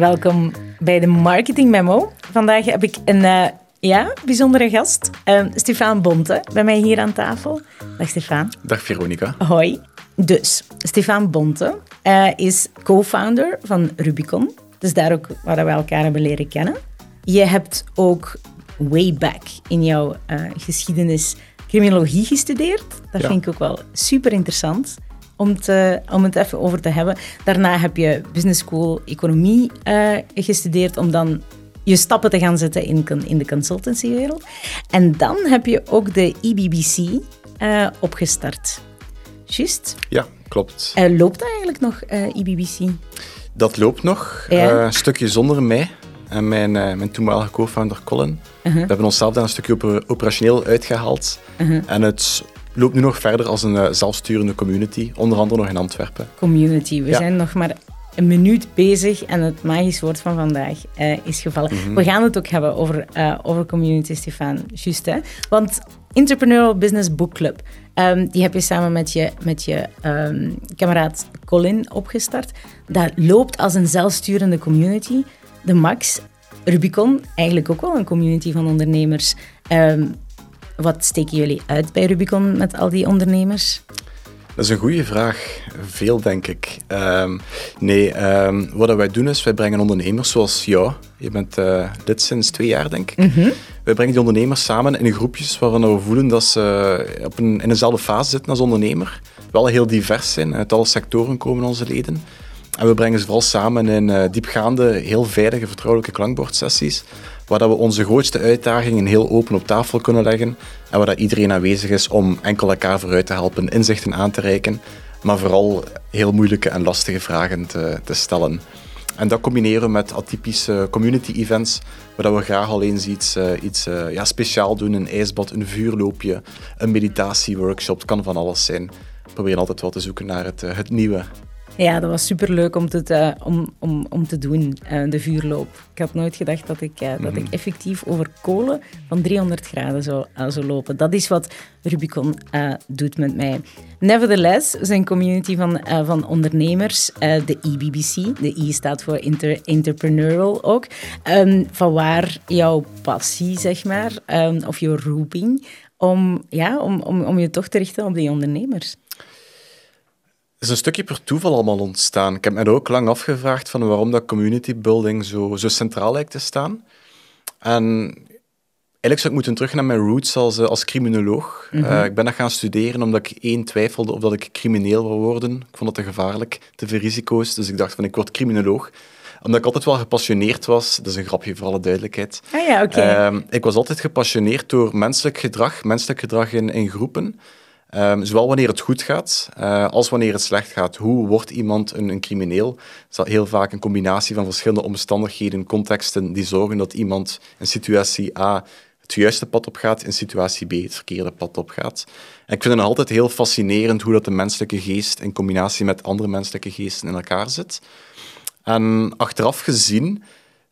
Welkom bij de Marketing Memo. Vandaag heb ik een uh, ja, bijzondere gast, uh, Stefan Bonte, bij mij hier aan tafel. Dag Stefan. Dag Veronica. Hoi. Dus, Stefan Bonte uh, is co-founder van Rubicon. Dus daar ook waar we elkaar hebben leren kennen. Je hebt ook way back in jouw geschiedenis criminologie gestudeerd. Dat vind ik ook wel super interessant om, te, om het even over te hebben. Daarna heb je business school economie uh, gestudeerd om dan je stappen te gaan zetten in, in de consultancywereld. En dan heb je ook de EBBC uh, eh, opgestart. Juist? Ja, klopt. Uh, loopt dat eigenlijk nog, EBBC? Dat loopt nog. Ja. een stukje zonder mij en mijn, mijn toenmalige co-founder Colin. -huh. We hebben onszelf daar een stukje operationeel uitgehaald. -huh. En het loopt nu nog verder als een uh, zelfsturende community, onder andere nog in Antwerpen. Community, we zijn nog maar een minuut bezig en het magisch woord van vandaag uh, is gevallen. Mm -hmm. We gaan het ook hebben over, uh, over community, Stefan. Juist, hè? Want Entrepreneurial Business Book Club, um, die heb je samen met je, met je um, kameraad Colin opgestart. Dat loopt als een zelfsturende community. De Max, Rubicon, eigenlijk ook wel een community van ondernemers. Um, wat steken jullie uit bij Rubicon met al die ondernemers? Dat is een goede vraag. Veel, denk ik. Um, nee, um, wat wij doen is, wij brengen ondernemers zoals jou. Je bent uh, dit sinds twee jaar, denk ik. Mm -hmm. Wij brengen die ondernemers samen in groepjes waarvan we voelen dat ze op een, in dezelfde fase zitten als ondernemer. Wel heel divers zijn. Uit alle sectoren komen onze leden. En we brengen ze vooral samen in uh, diepgaande, heel veilige, vertrouwelijke klankbordsessies waar dat we onze grootste uitdagingen heel open op tafel kunnen leggen en waar dat iedereen aanwezig is om enkel elkaar vooruit te helpen, inzichten aan te reiken, maar vooral heel moeilijke en lastige vragen te, te stellen. En dat combineren we met atypische community events, waar we graag al eens iets, uh, iets uh, ja, speciaal doen. Een ijsbad, een vuurloopje, een meditatieworkshop. Het kan van alles zijn. We proberen altijd wel te zoeken naar het, het nieuwe. Ja, dat was superleuk om te, uh, om, om, om te doen, uh, de vuurloop. Ik had nooit gedacht dat ik, uh, dat ik mhm. effectief over kolen van 300 graden zou, zou lopen. Dat is wat Rubicon doet met mij. Nevertheless, zijn community van, van ondernemers, de EBBC, de E staat voor inter, entrepreneurial ook, um, van waar jouw passie, zeg maar, um, of jouw roeping, om, ja, om, om, om je toch te richten op die ondernemers. Het is een stukje per toeval allemaal ontstaan. Ik heb me ook lang afgevraagd van waarom dat community building zo, zo centraal lijkt te staan. En eigenlijk zou ik moeten terug naar mijn roots als, eh, als criminoloog. Mm -hmm. uh, ik ben dat gaan studeren omdat ik één twijfelde of dat ik crimineel wil worden. Ik vond het te gevaarlijk, te veel risico's. Dus ik dacht van ik word criminoloog omdat ik altijd wel gepassioneerd was. Dat is een grapje voor alle duidelijkheid. Ah ja, oké. Okay. Uh, ik was altijd gepassioneerd door menselijk gedrag, menselijk gedrag in, in groepen. Um, zowel wanneer het goed gaat, uh, als wanneer het slecht gaat. Hoe wordt iemand een, een crimineel? Dat is heel vaak een combinatie van verschillende omstandigheden, contexten, die zorgen dat iemand in situatie A het juiste pad op gaat, in situatie B het verkeerde pad op gaat. En ik vind het altijd heel fascinerend hoe dat de menselijke geest in combinatie met andere menselijke geesten in elkaar zit. En achteraf gezien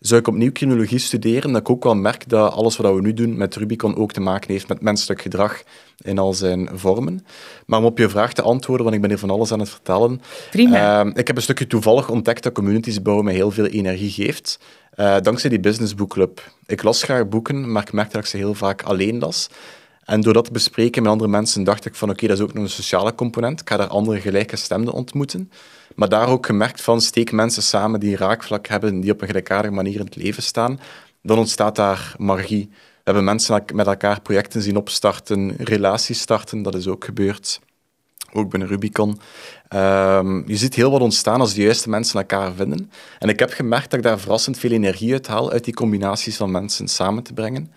zou ik opnieuw criminologie studeren, dat ik ook wel merk dat alles wat we nu doen met Rubicon ook te maken heeft met menselijk gedrag in al zijn vormen. Maar om op je vraag te antwoorden, want ik ben hier van alles aan het vertellen. Prima. Uh, ik heb een stukje toevallig ontdekt dat communities bouwen mij heel veel energie geeft. Uh, dankzij die Business Book Club. Ik las graag boeken, maar ik merkte dat ik ze heel vaak alleen las. En door dat te bespreken met andere mensen dacht ik van oké, dat is ook nog een sociale component. Ik ga daar andere gelijkgestemden ontmoeten. Maar daar ook gemerkt van, steek mensen samen die raakvlak hebben, die op een gelijkaardige manier in het leven staan, dan ontstaat daar magie. We hebben mensen met elkaar projecten zien opstarten, relaties starten, dat is ook gebeurd. Ook binnen Rubicon. Um, je ziet heel wat ontstaan als de juiste mensen elkaar vinden. En ik heb gemerkt dat ik daar verrassend veel energie uit haal, uit die combinaties van mensen samen te brengen.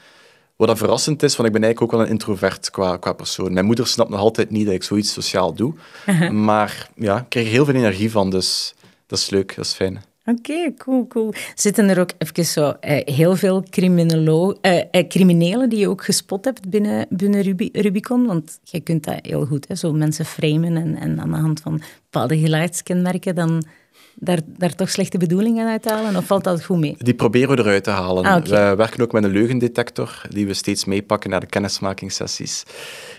Wat dat verrassend is, want ik ben eigenlijk ook wel een introvert qua, qua persoon. Mijn moeder snapt nog altijd niet dat ik zoiets sociaal doe. Maar ja, ik krijg er heel veel energie van, dus dat is leuk, dat is fijn. Oké, okay, cool, cool. Zitten er ook even zo eh, heel veel eh, eh, criminelen die je ook gespot hebt binnen, binnen Rubi- Rubicon? Want je kunt dat heel goed, hè? zo mensen framen en, en aan de hand van bepaalde geluidskenmerken dan daar, daar toch slechte bedoelingen uit halen? Of valt dat goed mee? Die proberen we eruit te halen. Ah, okay. We werken ook met een leugendetector, die we steeds meepakken naar de kennismakingssessies.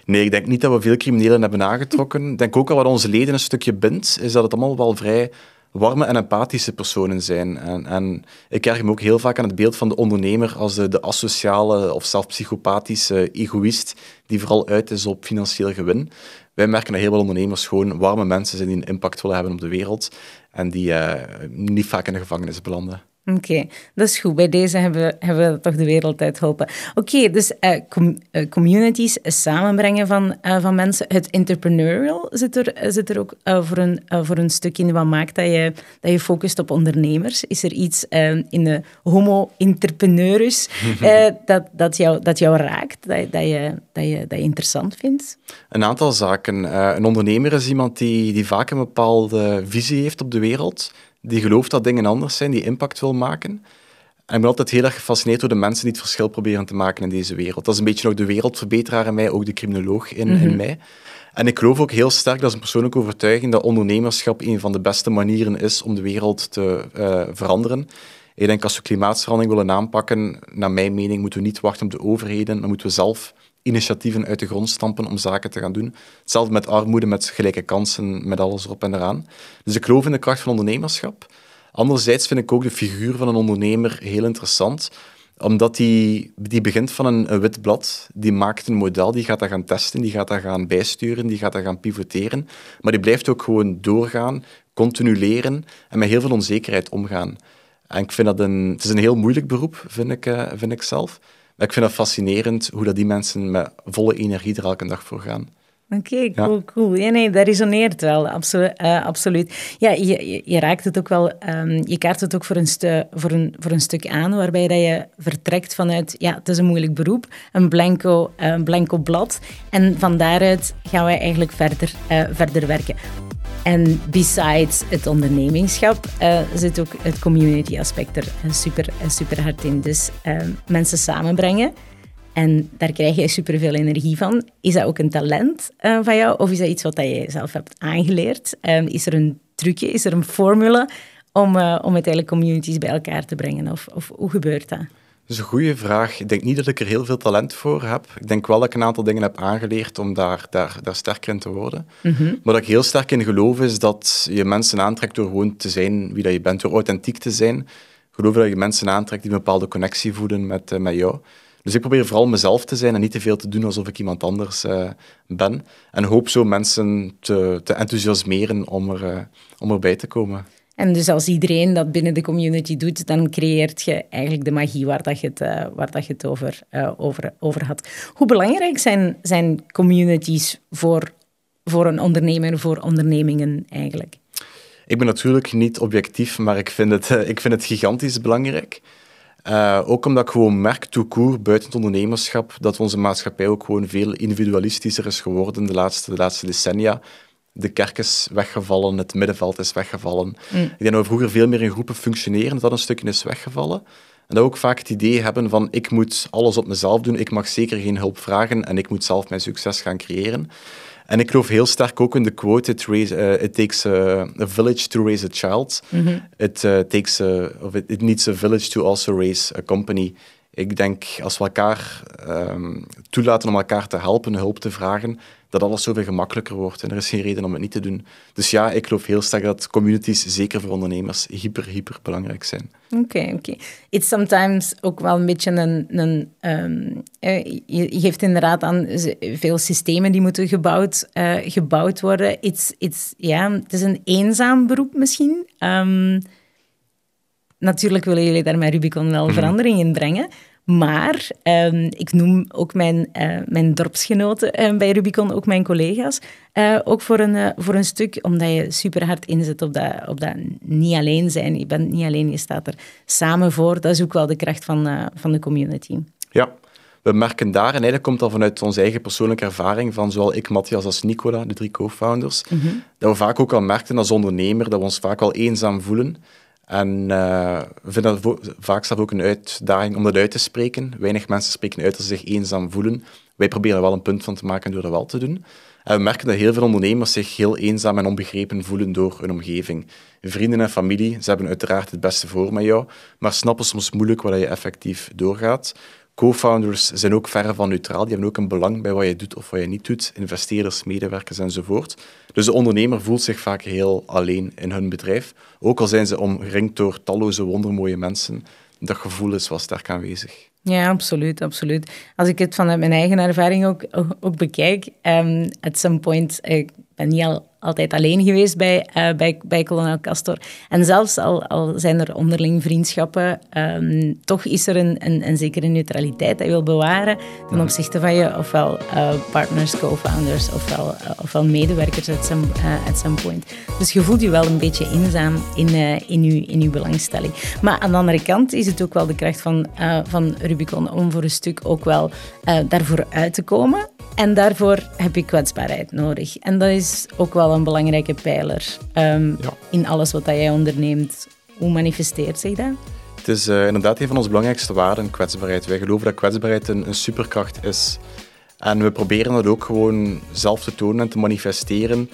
Nee, ik denk niet dat we veel criminelen hebben aangetrokken. Ik denk ook al wat onze leden een stukje bindt, is dat het allemaal wel vrij warme en empathische personen zijn. En, en ik erg me ook heel vaak aan het beeld van de ondernemer als de, de asociale of psychopathische egoïst die vooral uit is op financieel gewin. Wij merken dat heel veel ondernemers gewoon warme mensen zijn die een impact willen hebben op de wereld en die uh, niet vaak in de gevangenis belanden. Oké, dat is goed. Bij deze hebben we, hebben we toch de wereld uit helpen. Oké, dus uh, com uh, communities, samenbrengen van, uh, van mensen. Het entrepreneurial zit er, zit er ook voor, een, voor een stuk in. Wat maakt dat je, dat je focust op ondernemers? Is er iets in de homo-entrepreneurs dat, dat, jou, dat jou raakt, dat, dat, je, dat, je, dat je interessant vindt? Een aantal zaken. een ondernemer is iemand die, die vaak een bepaalde visie heeft op de wereld die gelooft dat dingen anders zijn, die impact wil maken. En ik ben altijd heel erg gefascineerd door de mensen die het verschil proberen te maken in deze wereld. Dat is een beetje nog de wereldverbeteraar in mij, ook de criminoloog in, in mhm. mij. En ik geloof ook heel sterk, dat is een persoonlijke overtuiging, dat ondernemerschap een van de beste manieren is om de wereld te uh, veranderen. Ik denk als we klimaatverandering willen aanpakken, naar mijn mening, moeten we niet wachten op de overheden, maar moeten we zelf initiatieven uit de grond stampen om zaken te gaan doen. Hetzelfde met armoede, met gelijke kansen, met alles erop en eraan. Dus ik geloof in de kracht van ondernemerschap. Anderzijds vind ik ook de figuur van een ondernemer heel interessant, omdat die, die begint van een, wit blad, die maakt een model, die gaat dat gaan testen, die gaat dat gaan bijsturen, die gaat dat gaan pivoteren, maar die blijft ook gewoon doorgaan, continu leren en met heel veel onzekerheid omgaan. En ik vind dat een, het is een heel moeilijk beroep, vind ik, uh, vind ik zelf ik vind het fascinerend hoe dat die mensen met volle energie er elke dag voor gaan. Oké, cool, cool. Ja, nee, dat resoneert wel, absolu uh, absoluut. Ja, je, je, raakt het ook wel, um, je kaart het ook voor een, voor, een, voor een stuk aan, waarbij dat je vertrekt vanuit, ja, het is een moeilijk beroep, een blanco, uh, blanco blad. En van daaruit gaan wij eigenlijk verder, uh, verder werken. En besides het ondernemingschap uh, zit ook het community aspect er super, super hard in. Dus uh, mensen samenbrengen. En daar krijg je superveel energie van. Is dat ook een talent uh, van jou? Of is dat iets wat je zelf hebt aangeleerd? Ehm, is er een trucje, is er een formule om, om uiteindelijk communities bij elkaar te brengen? Of, of hoe gebeurt dat? Dat is een goede vraag. Ik denk niet dat ik er heel veel talent voor heb. Ik denk wel dat ik een aantal dingen heb aangeleerd om daar, daar, daar sterker in te worden. Mm -hmm. Maar dat ik heel sterk in geloof is dat je mensen aantrekt door gewoon te zijn wie dat je bent, door authentiek te zijn. Ik geloof dat je mensen aantrekt die een bepaalde connectie voeden met, uh, met jou. Dus ik probeer vooral mezelf te zijn en niet te veel te doen alsof ik iemand anders uh, ben. En hoop zo mensen te, te enthousiasmeren om, er, uh, om erbij te komen. En dus als iedereen dat binnen de community doet, dan creëert je eigenlijk de magie waar, dat je, het, uh, waar dat je het over, uh, over, over had. Hoe belangrijk zijn, zijn communities voor, voor een ondernemer, voor ondernemingen eigenlijk? Ik ben natuurlijk niet objectief, maar ik vind het, uh, ik vind het gigantisch belangrijk. ook omdat ik gewoon merk, tout buiten het ondernemerschap, dat onze maatschappij ook gewoon veel individualistischer is geworden de laatste, de laatste decennia de kerk is weggevallen, het middenveld is weggevallen. Mm. Ik denk dat we vroeger veel meer in groepen functioneren, dat dat een stukje is weggevallen. En dat we ook vaak het idee hebben van ik moet alles op mezelf doen, ik mag zeker geen hulp vragen en ik moet zelf mijn succes gaan creëren. En ik geloof heel sterk ook in de quote: It, raise, uh, it takes a, a, village to raise a child. Mm -hmm. It, uh, takes a, of it, it, needs a village to also raise a company. Ik denk als we elkaar um, toelaten om elkaar te helpen, hulp te vragen, dat alles zoveel gemakkelijker wordt. En er is geen reden om het niet te doen. Dus ja, ik geloof heel sterk dat communities, zeker voor ondernemers, hyper, hyper belangrijk zijn. Oké, oké. It's sometimes ook wel een beetje een... een um, je geeft inderdaad aan veel systemen die moeten gebouwd, uh, gebouwd worden. It's, it's, ja, het is een eenzaam beroep misschien. Um, natuurlijk willen jullie daar met Rubicon wel mm verandering in brengen. Maar um, ik noem ook mijn, uh, mijn dorpsgenoten uh, bij Rubicon, ook mijn collega's, uh, ook voor een, voor een stuk, omdat je super hard inzet op dat, op dat niet alleen zijn. Je bent niet alleen, je staat er samen voor. Dat is ook wel de kracht van, van de community. Ja, we merken daar, en eigenlijk komt dat vanuit onze eigen persoonlijke ervaring van zowel ik, Matthias als Nicola, de drie co-founders, mm -hmm. dat we vaak ook al merkten als ondernemer dat we ons vaak al eenzaam voelen. En uh, we vinden dat vaak zelf ook een uitdaging om dat uit te spreken. Weinig mensen spreken uit als ze zich eenzaam voelen. Wij proberen er wel een punt van te maken door dat wel te doen. En we merken dat heel veel ondernemers zich heel eenzaam en onbegrepen voelen door hun omgeving. Vrienden en familie, ze hebben uiteraard het beste voor met jou, maar snappen soms moeilijk waar je effectief doorgaat. Co-founders zijn ook verre van neutraal. Die hebben ook een belang bij wat je doet of wat je niet doet. Investeerders, medewerkers enzovoort. Dus de ondernemer voelt zich vaak heel alleen in hun bedrijf. Ook al zijn ze omringd door talloze wondermooie mensen. Dat gevoel is wel sterk aanwezig. Ja, absoluut, absoluut. Als ik het vanuit mijn eigen ervaring ook, ook bekijk, um, at some point, ik ben niet al altijd alleen geweest bij, uh, bij, bij Colonel Castor. En zelfs al, al zijn er onderling vriendschappen, um, toch is er een, een, een, zekere neutraliteit dat je wil bewaren ten opzichte van je ofwel uh, partners, co-founders, ofwel, uh, ofwel medewerkers at some, at some point. Dus je voelt je wel een beetje eenzaam in, in, je, in uw belangstelling. Maar aan de andere kant is het ook wel de kracht van, van Rubicon om voor een stuk ook wel daarvoor uit te komen. En daarvoor heb je kwetsbaarheid nodig. En dat is ook wel een belangrijke pijler um, in alles wat jij onderneemt. Hoe manifesteert zich dat? Het is uh, inderdaad een van onze belangrijkste waarden, kwetsbaarheid. Wij geloven dat kwetsbaarheid een, een superkracht is. En we proberen dat ook gewoon zelf te tonen en te manifesteren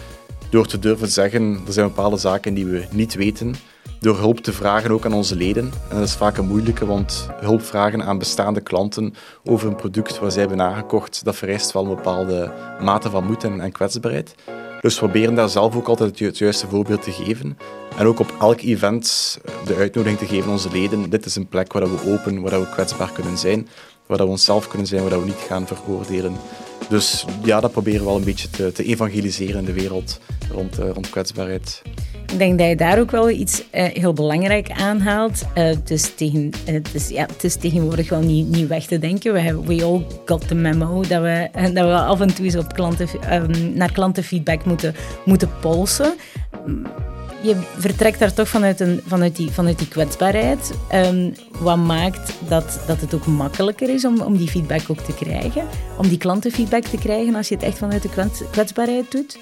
door te durven zeggen, er zijn bepaalde zaken die we niet weten, door hulp te vragen ook aan onze leden. En dat is vaak een moeilijke, want hulp vragen aan bestaande klanten over een product waar zij hebben aangekocht, dat vereist wel een bepaalde mate van moed en, kwetsbaarheid. Dus proberen daar zelf ook altijd het juiste voorbeeld te geven. En ook op elk event de uitnodiging te geven aan onze leden. Dit is een plek waar we open, waar we kwetsbaar kunnen zijn, waar we onszelf kunnen zijn, waar we niet gaan veroordelen. Dus ja, dat proberen we wel een beetje te, te evangeliseren in de wereld rond, uh, rond kwetsbaarheid. Ik denk dat je daar ook wel iets uh, heel belangrijk aanhaalt. Uh, dus tegen, ja, het is tegenwoordig wel niet, weg te denken. We, have, we all got the memo dat we, dat we af en toe eens op klanten, um, naar klantenfeedback moeten, moeten polsen. Je vertrekt daar toch vanuit, een, vanuit, die, vanuit die kwetsbaarheid. Um, wat maakt dat, dat het ook makkelijker is om, om die feedback ook te krijgen? Om die klantenfeedback te krijgen als je het echt vanuit de kwetsbaarheid doet?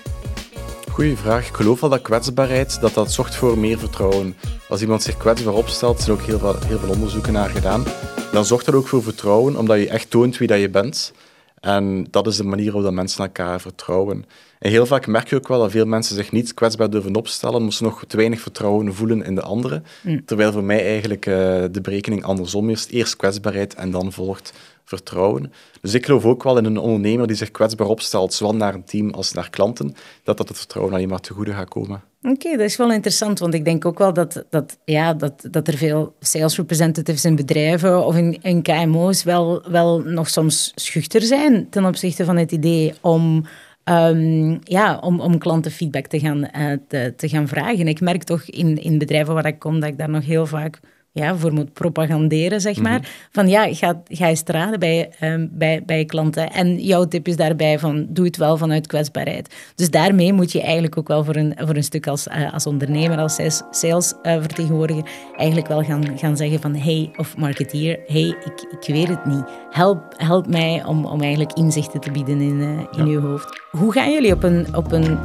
Goeie vraag. Ik geloof wel dat kwetsbaarheid dat dat zorgt voor meer vertrouwen. Als iemand zich kwetsbaar opstelt, er zijn ook heel veel, heel veel onderzoeken naar gedaan, dan zorgt dat ook voor vertrouwen, omdat je echt toont wie dat je bent. En dat is de manier waarop mensen elkaar vertrouwen. En heel vaak merk je ook wel dat veel mensen zich niet kwetsbaar durven opstellen, omdat ze nog te weinig vertrouwen voelen in de anderen. Mm. Terwijl voor mij eigenlijk uh, de berekening andersom is. Eerst kwetsbaarheid en dan volgt vertrouwen. Dus ik geloof ook wel in een ondernemer die zich kwetsbaar opstelt, zowel naar een team als naar klanten, dat dat het vertrouwen alleen maar te goede gaat komen. Oké, dat is wel interessant, want ik denk ook wel dat, dat, ja, dat, dat er veel sales representatives in bedrijven of in, in KMO's wel, wel nog soms schuchter zijn ten opzichte van het idee om Um, ja, om, om klantenfeedback te gaan, te, te, gaan vragen. Ik merk toch in, in bedrijven waar ik kom dat ik daar nog heel vaak ja, voor moet propaganderen, zeg maar. Mhm. Van ja, ga, ga eens raden bij, um, bij, bij je klanten. En jouw tip is daarbij van, doe het wel vanuit kwetsbaarheid. Dus daarmee moet je eigenlijk ook wel voor een, voor een stuk als, uh, als ondernemer, als salesvertegenwoordiger, uh, eigenlijk wel gaan, gaan zeggen van, hey, of marketeer, hey, ik, ik weet het niet. Help, help mij om, om eigenlijk inzichten te bieden in, uh, in ja. uw hoofd. Hoe gaan jullie op een, op een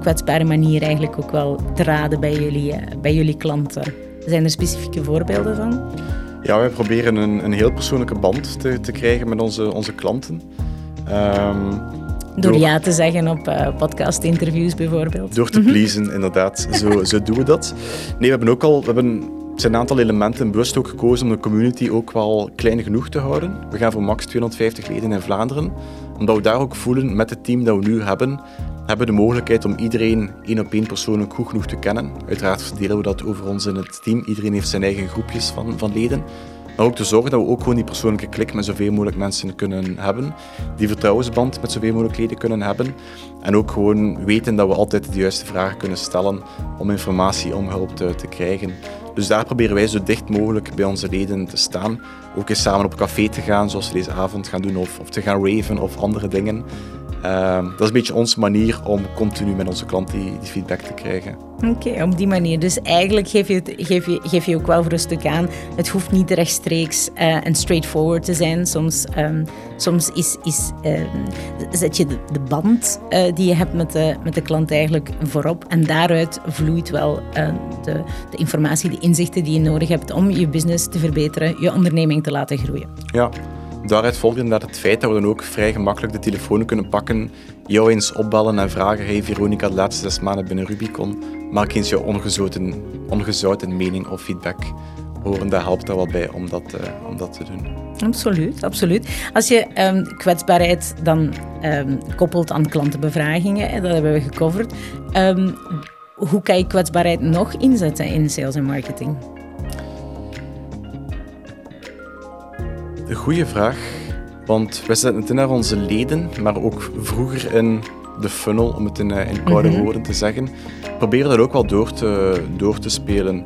kwetsbare manier eigenlijk ook wel te raden bij jullie, bij jullie klanten? Zijn er specifieke voorbeelden van? Ja, wij proberen een, een heel persoonlijke band te, te krijgen met onze, onze klanten. Um, door, door, ja te zeggen op uh, podcast-interviews bijvoorbeeld. Door te mhm. pleasen, inderdaad. Zo, zo doen we dat. Nee, we hebben ook al... We hebben, zijn een aantal elementen bewust ook gekozen om de community ook wel klein genoeg te houden. We gaan voor max 250 leden in Vlaanderen. Omdat we daar ook voelen, met het team dat we nu hebben, hebben de mogelijkheid om iedereen één op één persoonlijk goed genoeg te kennen. Uiteraard verdelen we dat over ons in het team. Iedereen heeft zijn eigen groepjes van, van leden. Maar ook te zorgen dat we ook gewoon die persoonlijke klik met zoveel mogelijk mensen kunnen hebben. Die vertrouwensband met zoveel mogelijk leden kunnen hebben. En ook gewoon weten dat we altijd de juiste vragen kunnen stellen om informatie, om hulp te, te krijgen. Dus daar proberen wij zo dicht mogelijk bij onze leden te staan. Ook eens samen op café te gaan, zoals we deze avond gaan doen, of, of te gaan raven of andere dingen. Uh, dat is een beetje onze manier om continu met onze klant die, die feedback te krijgen. Oké, op die manier. Dus eigenlijk geef je, geef, je, geef je ook wel voor een stuk aan. Het hoeft niet rechtstreeks uh, en straightforward te zijn. Soms, um, soms is, is, uh, zet je de, de band uh, die je hebt met de, met de klant eigenlijk voorop. En daaruit vloeit wel de, de informatie, de inzichten die je nodig hebt om je business te verbeteren, je onderneming te laten groeien. Ja, Daaruit volgt inderdaad het feit dat we dan ook vrij gemakkelijk de telefoon kunnen pakken, jou eens opbellen en vragen: Hey Veronica, de laatste zes maanden binnen Rubicon, maak eens jouw ongezouten, ongezouten mening of feedback horen, dat helpt er wel bij om dat, uh, om dat te doen. Absoluut, absoluut. Als je um, kwetsbaarheid dan um, koppelt aan klantenbevragingen, dat hebben we gecoverd. Um, hoe kan je kwetsbaarheid nog inzetten in sales en marketing? Een goede vraag, want we zetten het in naar onze leden, maar ook vroeger in de funnel, om het in, eh, in koude mm woorden te zeggen, proberen dat ook wel door te, door te spelen.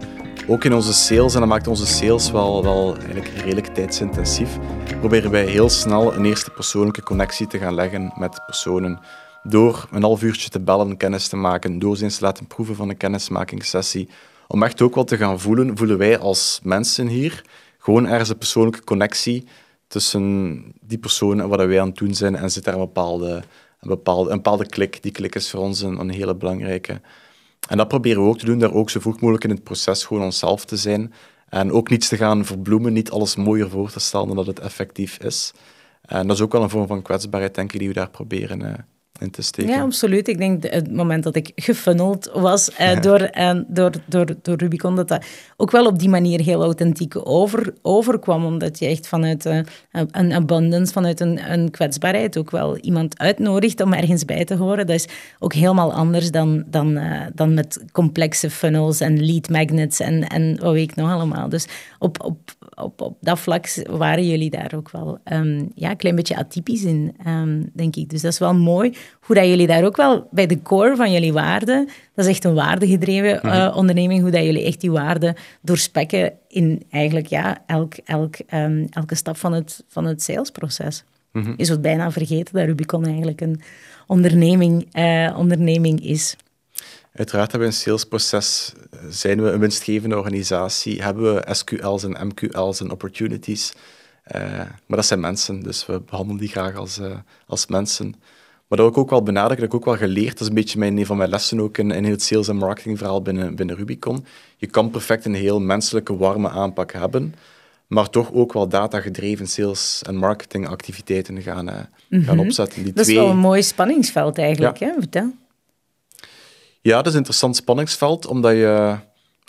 Ook in onze sales, en dat maakt onze sales wel, wel eigenlijk redelijk tijdsintensief, proberen wij heel snel een eerste persoonlijke connectie te gaan leggen met personen. Door een half uurtje te bellen, kennis te maken, door ze eens te laten proeven van een kennismakingssessie. Om echt ook wat te gaan voelen, voelen wij als mensen hier gewoon ergens een persoonlijke connectie tussen die persoon en wat wij aan het doen zijn. En zit daar een bepaalde, een bepaalde, een bepaalde klik. Die klik is voor ons een, een hele belangrijke. En dat proberen we ook te doen, daar ook zo vroeg mogelijk in het proces gewoon onszelf te zijn. En ook niets te gaan verbloemen, niet alles mooier voor te stellen dan dat het effectief is. En dat is ook wel een vorm van kwetsbaarheid, denk ik, die we daar proberen uh, in te steken. Ja, absoluut. Ik denk het moment dat ik gefunneld was uh, door, uh, door, door, door Rubicon, dat dat ook wel op die manier heel authentiek over, overkwam. Omdat je echt vanuit uh, een abundance, vanuit een, een kwetsbaarheid ook wel iemand uitnodigt om ergens bij te horen. Dat is ook helemaal anders dan, dan, dan met complexe funnels en lead magnets en, en wat weet ik nog allemaal. Dus op, op op, op dat vlak waren jullie daar ook wel um, ja, een klein beetje atypisch in, um, denk ik. Dus dat is wel mooi hoe dat jullie daar ook wel bij de core van jullie waarden, dat is echt een waardegedreven uh, onderneming, hoe dat jullie echt die waarden doorspekken in eigenlijk ja, elk, elk, um, elke stap van het, van het salesproces. Mm -hmm. Je zult bijna vergeten dat Rubicon eigenlijk een onderneming, uh, onderneming is. Uiteraard hebben we een salesproces, zijn we een winstgevende organisatie, hebben we SQL's en MQL's en opportunities. Uh, maar dat zijn mensen, dus we behandelen die graag als, uh, als mensen. Maar dat ik ook wel benadrukken, dat ik ook wel geleerd, dat is een beetje mijn, een van mijn lessen ook in, in het sales- en marketingverhaal binnen, binnen Rubicon. Je kan perfect een heel menselijke, warme aanpak hebben, maar toch ook wel data-gedreven sales- en marketingactiviteiten gaan, mm -hmm. gaan opzetten. Die dat twee... is wel een mooi spanningsveld eigenlijk, ja. hè? Vertel. Ja, dat is een interessant spanningsveld, omdat je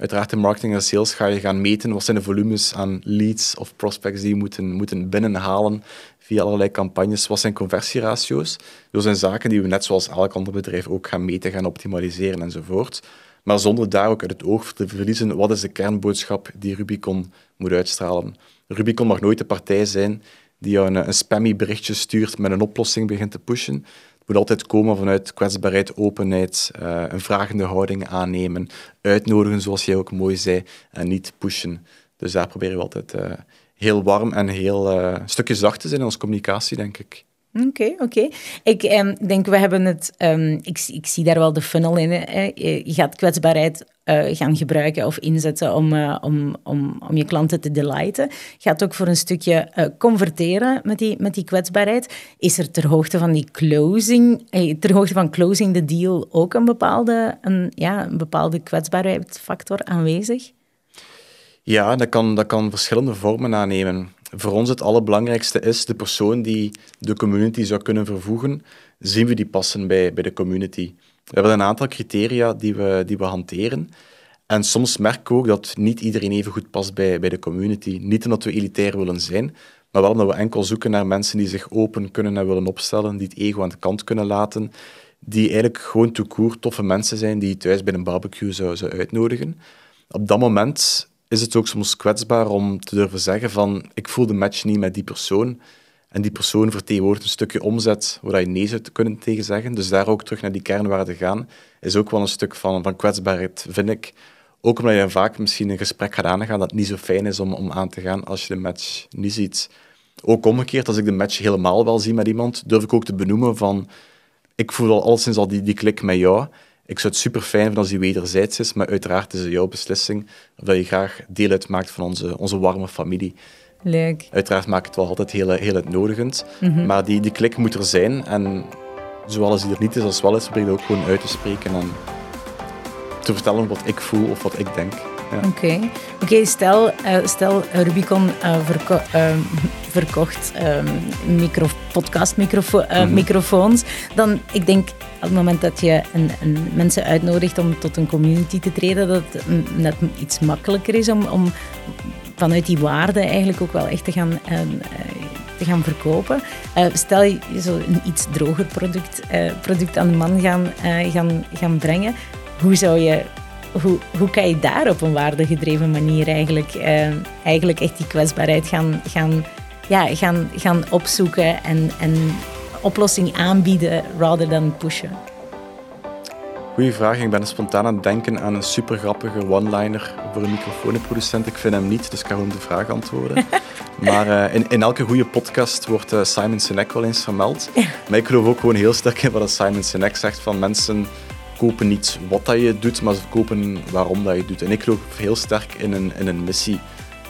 uiteraard in marketing en sales ga je gaan meten wat zijn de volumes aan leads of prospects die je moeten, moeten binnenhalen via allerlei campagnes. Wat zijn conversieratio's? Dat zijn zaken die we net zoals elk ander bedrijf ook gaan meten, gaan optimaliseren enzovoort. Maar zonder daar ook uit het oog te verliezen, wat is de kernboodschap die Rubicon moet uitstralen? Rubicon mag nooit de partij zijn die jou een, een spammy berichtje stuurt met een oplossing begint te pushen moet altijd komen vanuit kwetsbaarheid, openheid, uh, een vragende houding aannemen, uitnodigen, zoals jij ook mooi zei, en niet pushen. Dus daar proberen we altijd uh, heel warm en heel uh, stukje zacht te zijn in onze communicatie, denk ik. Oké, oké. Ik um, denk, we hebben het... Um, ik, ik zie daar wel de funnel in. Hè. Je gaat kwetsbaarheid uh, gaan gebruiken of inzetten om, uh, om, om, om je klanten te delighten. Gaat ook voor een stukje converteren met die, met die kwetsbaarheid. Is er ter hoogte van die closing, ter hoogte van closing the deal ook een bepaalde, een, ja, een bepaalde kwetsbaarheidsfactor aanwezig? Ja, dat kan, dat kan verschillende vormen aannemen voor ons het allerbelangrijkste is de persoon die de community zou kunnen vervoegen, zien we die passen bij, bij de community. We hebben een aantal criteria die we, die we hanteren. En soms merken we ook dat niet iedereen even goed past bij, bij de community. Niet omdat we elitair willen zijn, maar wel omdat we enkel zoeken naar mensen die zich open kunnen en willen opstellen, die het ego aan de kant kunnen laten, die eigenlijk gewoon toekoer toffe mensen zijn die je thuis bij een barbecue zou, zou uitnodigen. Op dat moment is het ook soms kwetsbaar om te durven zeggen van ik voel de match niet met die persoon. En die persoon vertegenwoordigt een stukje omzet waar je nee zou kunnen tegen zeggen. Dus daar ook terug naar die kernwaarden gaan, is ook wel een stuk van, van kwetsbaarheid, vind ik. Ook omdat je vaak misschien een gesprek gaat aangaan dat niet zo fijn is om, om aan te gaan als je de match niet ziet. Ook omgekeerd, als ik de match helemaal wel zie met iemand, durf ik ook te benoemen van ik voel al alleszins al die, die klik met jou. Ik zou het super fijn vinden als die wederzijds is, maar uiteraard is het jouw beslissing of dat je graag deel uitmaakt van onze, onze warme familie. Leuk. Uiteraard maakt het wel altijd heel, heel uitnodigend, mm maar die, die klik moet er zijn. En zoals die er niet is als wel is, probeer je ook gewoon uit te spreken en te vertellen wat ik voel of wat ik denk. Oké, oké. Okay. stel, uh, stel Rubicon uh, verko uh, verkocht micro podcastmicrofoons. Dan, ik denk, op het moment dat je een, een, mensen uitnodigt om tot een community te treden, dat het net iets makkelijker is om, om vanuit die waarde eigenlijk ook wel echt te gaan, uh, te gaan verkopen. Uh, stel je zo een iets droger product, product aan de man gaan, gaan, gaan brengen. Hoe zou je hoe, hoe kan je daar op een waardegedreven manier eigenlijk, eigenlijk echt die kwetsbaarheid gaan, gaan, ja, gaan, gaan opzoeken en, en oplossing aanbieden rather than pushen? Goeie vraag. Ik ben spontaan aan het denken aan een super grappige one-liner voor een microfoonproducent. Ik vind hem niet, dus ik ga gewoon de vraag antwoorden. maar uh, in, in, elke goede podcast wordt uh, Simon Sinek wel eens vermeld. Maar ik geloof ook gewoon heel sterk in wat Simon Sinek zegt van mensen kopen niet wat dat je doet, maar ze kopen waarom dat je doet. En ik geloof heel sterk in een, in een missie.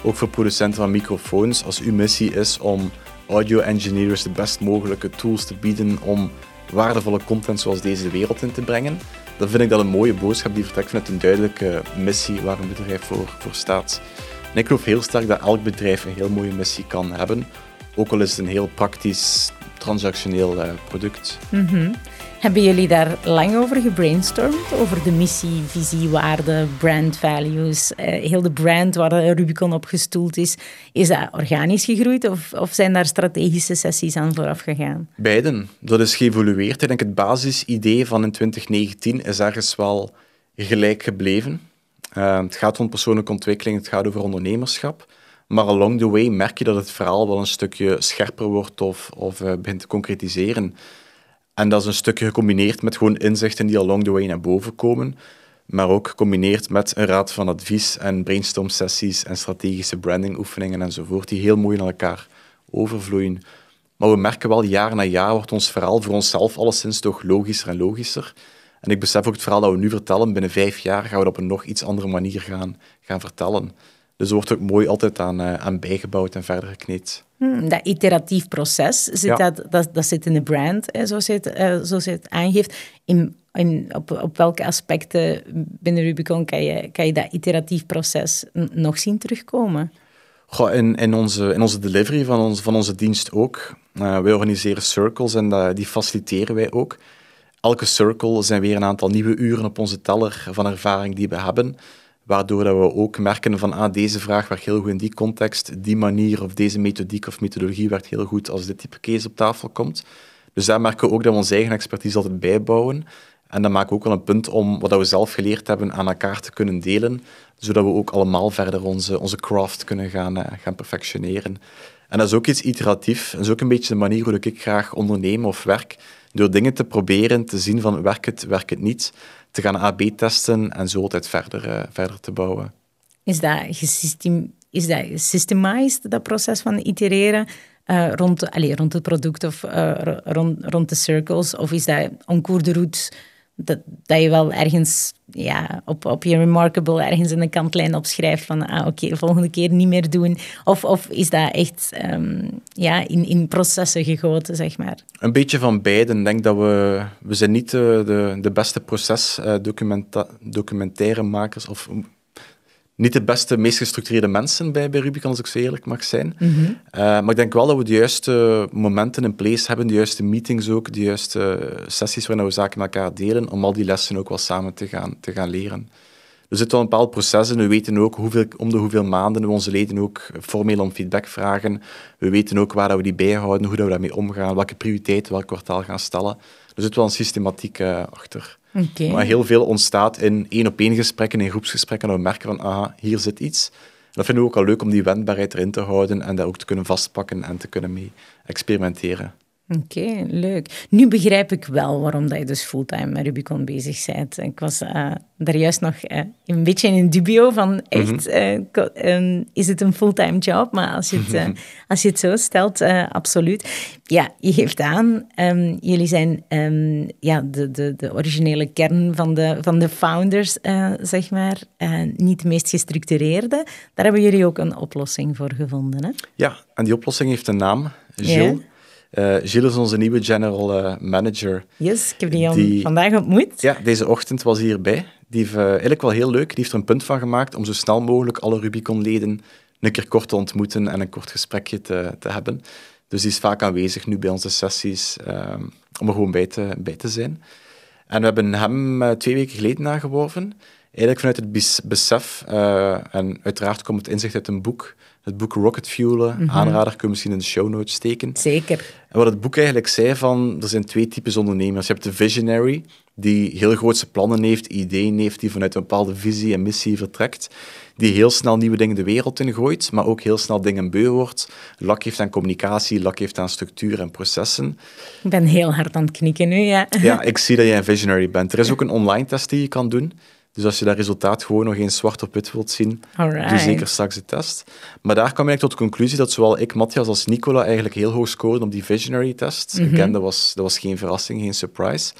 Ook voor producenten van microfoons. Als uw missie is om audio engineers de best mogelijke tools te bieden om waardevolle content zoals deze wereld in te brengen, dan vind ik dat een mooie boodschap die vertrekt vanuit een duidelijke missie waar een bedrijf voor, voor staat. En ik geloof heel sterk dat elk bedrijf een heel mooie missie kan hebben, ook al is het een heel praktisch, transactioneel uh, product. Mm hebben jullie daar lang over gebrainstormd? Over de missie, visie, waarde, brand values, eh, heel de brand waar Rubicon op gestoeld is. Is dat organisch gegroeid of, of zijn daar strategische sessies aan vooraf gegaan? Beiden. Dat is geëvolueerd. Ik denk het basisidee van in 2019 is ergens wel gelijk gebleven. Uh, het gaat om persoonlijke ontwikkeling, het gaat over ondernemerschap. Maar along the way merk je dat het verhaal wel een stukje scherper wordt of, of begint te concretiseren. En dat is een stukje gecombineerd met gewoon inzichten die along the way naar boven komen, maar ook gecombineerd met een raad van advies en brainstorm sessies en strategische branding oefeningen enzovoort, die heel mooi naar elkaar overvloeien. Maar we merken wel, jaar na jaar wordt ons verhaal voor onszelf alleszins toch logischer en logischer. En ik besef ook het verhaal dat we nu vertellen, binnen vijf jaar gaan we dat op een nog iets andere manier gaan, gaan vertellen. Dus er wordt ook mooi altijd aan, uh, aan bijgebouwd en verder gekneed. Hmm, dat iteratief proces, zit dat, dat, dat zit in de brand, hè, zoals, je het, uh, zoals je het aangeeft. In, in, op, op welke aspecten binnen Rubicon kan je, kan je dat iteratief proces nog zien terugkomen? Goh, in, in, onze, in onze delivery van, ons, van onze dienst ook. Uh, wij organiseren circles en die faciliteren wij ook. Elke circle zijn weer een aantal nieuwe uren op onze teller van ervaring die we hebben. Waardoor dat we ook merken van ah, deze vraag werkt heel goed in die context, die manier of deze methodiek of methodologie werkt heel goed als dit type case op tafel komt. Dus daar merken we ook dat we onze eigen expertise altijd bijbouwen. En dan maken we ook wel een punt om wat we zelf geleerd hebben aan elkaar te kunnen delen, zodat we ook allemaal verder onze, onze craft kunnen gaan, uh, gaan perfectioneren. En dat is ook iets iteratief. Dat is ook een beetje de manier hoe ik graag onderneem of werk. Door dingen te proberen, te zien van werkt het, werkt het niet te gaan AB testen en zo altijd verder, uh, verder te bouwen. Is dat, gesystem, is dat gesystemized, dat proces van itereren? Uh, rond, allez, rond het product of uh, rond, rond de circles? Of is dat en cours route dat, dat je wel ergens ja, op, op je Remarkable ergens in de kantlijn opschrijft van ah, oké, de volgende keer niet meer doen? Of, of is dat echt um, ja, in, in processen gegoten, zeg maar? Een beetje van beide. Ik denk dat we... We zijn niet de, de, de beste procesdocumentaire-makers of niet de beste, meest gestructureerde mensen bij, bij Rubicon, als ik zo eerlijk mag zijn. Mhm. Eh, maar ik denk wel dat we de juiste momenten in place hebben, de juiste meetings ook, de juiste sessies waarin we zaken met elkaar delen, om al die lessen ook wel samen te gaan, te gaan leren. Er zit wel een bepaald proces in. We weten ook hoeveel, om de hoeveel maanden we onze leden ook formeel om feedback vragen. We weten ook waar we die bijhouden, hoe dat we daarmee omgaan, welke prioriteiten welk kwartaal gaan stellen. Er zit wel een systematiek uh, achter. Maar heel veel ontstaat in één-op-één gesprekken, in groepsgesprekken, en we merken van, aha, hier zit iets. dat vinden we ook al leuk om die wendbaarheid erin te houden en daar ook te kunnen vastpakken en te kunnen mee experimenteren. Oké, leuk. Nu begrijp ik wel waarom dat je dus fulltime met Rubicon bezig bent. Ik was uh, daar juist nog uh, een beetje in dubio van echt, uh, is het een fulltime job? Maar als je het, als je het zo stelt, absoluut. Ja, je geeft aan, um, jullie zijn um, ja, de, de, de originele kern van de, van de founders, zeg maar. niet de meest gestructureerde. Daar hebben jullie ook een oplossing voor gevonden, hè? Ja, en die oplossing heeft een naam, Gilles. Uh, Gilles is onze nieuwe general uh, manager. Yes, ik heb die, die, vandaag ontmoet. Ja, deze ochtend was hij hierbij. Die heeft uh, eigenlijk wel heel leuk, die heeft er een punt van gemaakt om zo snel mogelijk alle Rubicon-leden een keer kort te ontmoeten en een kort gesprekje te, te hebben. Dus die is vaak aanwezig nu bij onze sessies ehm, om er gewoon bij te, bij te zijn. En we hebben hem twee weken geleden aangeworven. Eigenlijk vanuit het besef, en uiteraard komt het inzicht uit een boek, het boek Rocket Fuelen, mm aanrader, kun je misschien in de show notes steken. Zeker. En wat het boek eigenlijk zei van, er zijn twee types ondernemers. Je hebt de visionary, die heel grootse plannen heeft, ideeën heeft, die vanuit een bepaalde visie en missie vertrekt, die heel snel nieuwe dingen de wereld in gooit, maar ook heel snel dingen beu wordt. Lak heeft aan communicatie, lak heeft aan structuur en processen. Ik ben heel hard aan het knikken nu, ja. Ja, ik zie dat jij een visionary bent. Er is ook een online test die je kan doen. Dus als je dat resultaat gewoon nog eens zwart op wit wilt zien, doe zeker straks de test. Maar daar kwam ik tot de conclusie dat zowel ik, Matthias, als Nicola eigenlijk heel hoog scoren op die visionary test. Mm -hmm. dat was, dat was geen verrassing, geen surprise.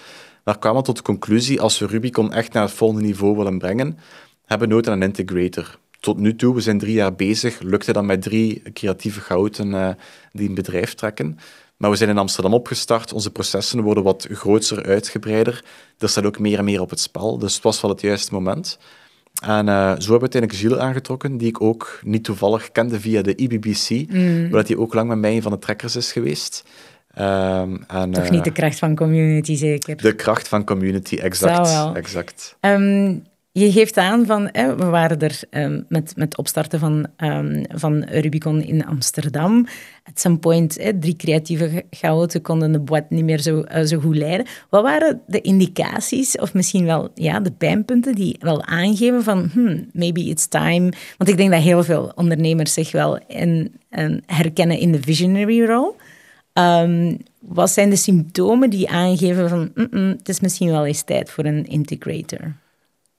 Daar kwamen we tot de conclusie, als we Rubicon echt naar het volgende niveau willen brengen, hebben we nood aan een integrator. Tot nu toe, we zijn drie jaar bezig, lukte dat met drie creatieve gouden uh, die een bedrijf trekken. Maar we zijn in Amsterdam opgestart, onze processen worden wat groter, uitgebreider. Er staat ook meer en meer op het spel, dus het was wel het juiste moment. En uh, zo hebben we uiteindelijk Gilles aangetrokken, die ik ook niet toevallig kende via de IBBC, mm. waar hij ook lang met mij een van de trekkers is geweest. Um, en, Toch niet de eh, kracht van community, zeker? De kracht van community, exact. exact. Um, je geeft aan van, hè, we waren er um, met, met opstarten van, um, van Rubicon in Amsterdam. At some point, hè, drie creatieve chaoten konden de boîte niet meer zo, uh, zo goed leiden. Wat waren de indicaties, of misschien wel ja, de pijnpunten, die wel aangeven van, hmm, maybe it's time. Want ik denk dat heel veel ondernemers zich wel in, in herkennen in de visionary role. Um, wat zijn de symptomen die aangeven van, het is misschien wel eens tijd voor een integrator?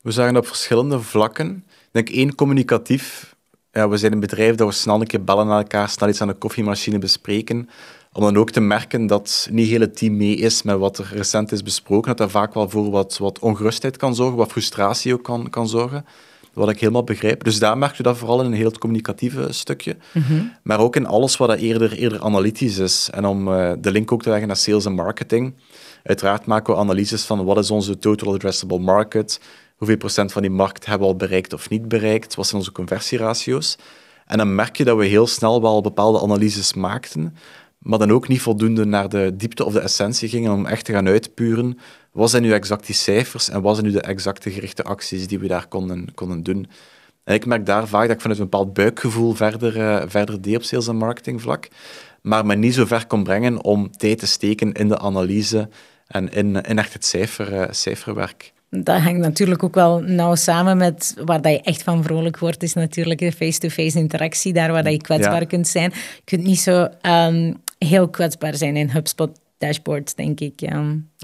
We zagen op verschillende vlakken. Ik denk één, communicatief. Ja, we zijn een bedrijf dat we snel een keer bellen naar elkaar, snel iets aan de koffiemachine bespreken. Om dan ook te merken dat niet heel het team mee is met wat er recent is besproken. Dat dat vaak wel voor wat, wat ongerustheid kan zorgen, wat frustratie ook kan, kan zorgen. Wat ik helemaal begrijp. Dus daar merk je dat vooral in een heel communicatieve stukje. Mhm. Maar ook in alles wat eerder, eerder analytisch is. En om uh, de link ook te leggen naar sales en marketing. Uiteraard maken we analyses van wat is onze total addressable market hoeveel procent van die markt hebben we al bereikt of niet bereikt, wat zijn onze conversieratio's. En dan merk je dat we heel snel wel bepaalde analyses maakten, maar dan ook niet voldoende naar de diepte of de essentie gingen om echt te gaan uitpuren. Wat zijn nu exact die cijfers en wat zijn nu de exacte gerichte acties die we daar konden, konden doen? En ik merk daar vaak dat ik vanuit een bepaald buikgevoel verder, uh, verder deed op sales- en marketingvlak, maar me niet zo ver kon brengen om tijd te steken in de analyse en in, in echt het cijfer, uh, cijferwerk dat hangt natuurlijk ook wel nauw samen met waar dat je echt van vrolijk wordt, is natuurlijk de face-to-face interactie, daar waar dat je kwetsbaar kunt zijn. Je kunt niet zo um, heel kwetsbaar zijn in HubSpot dashboards, denk ik.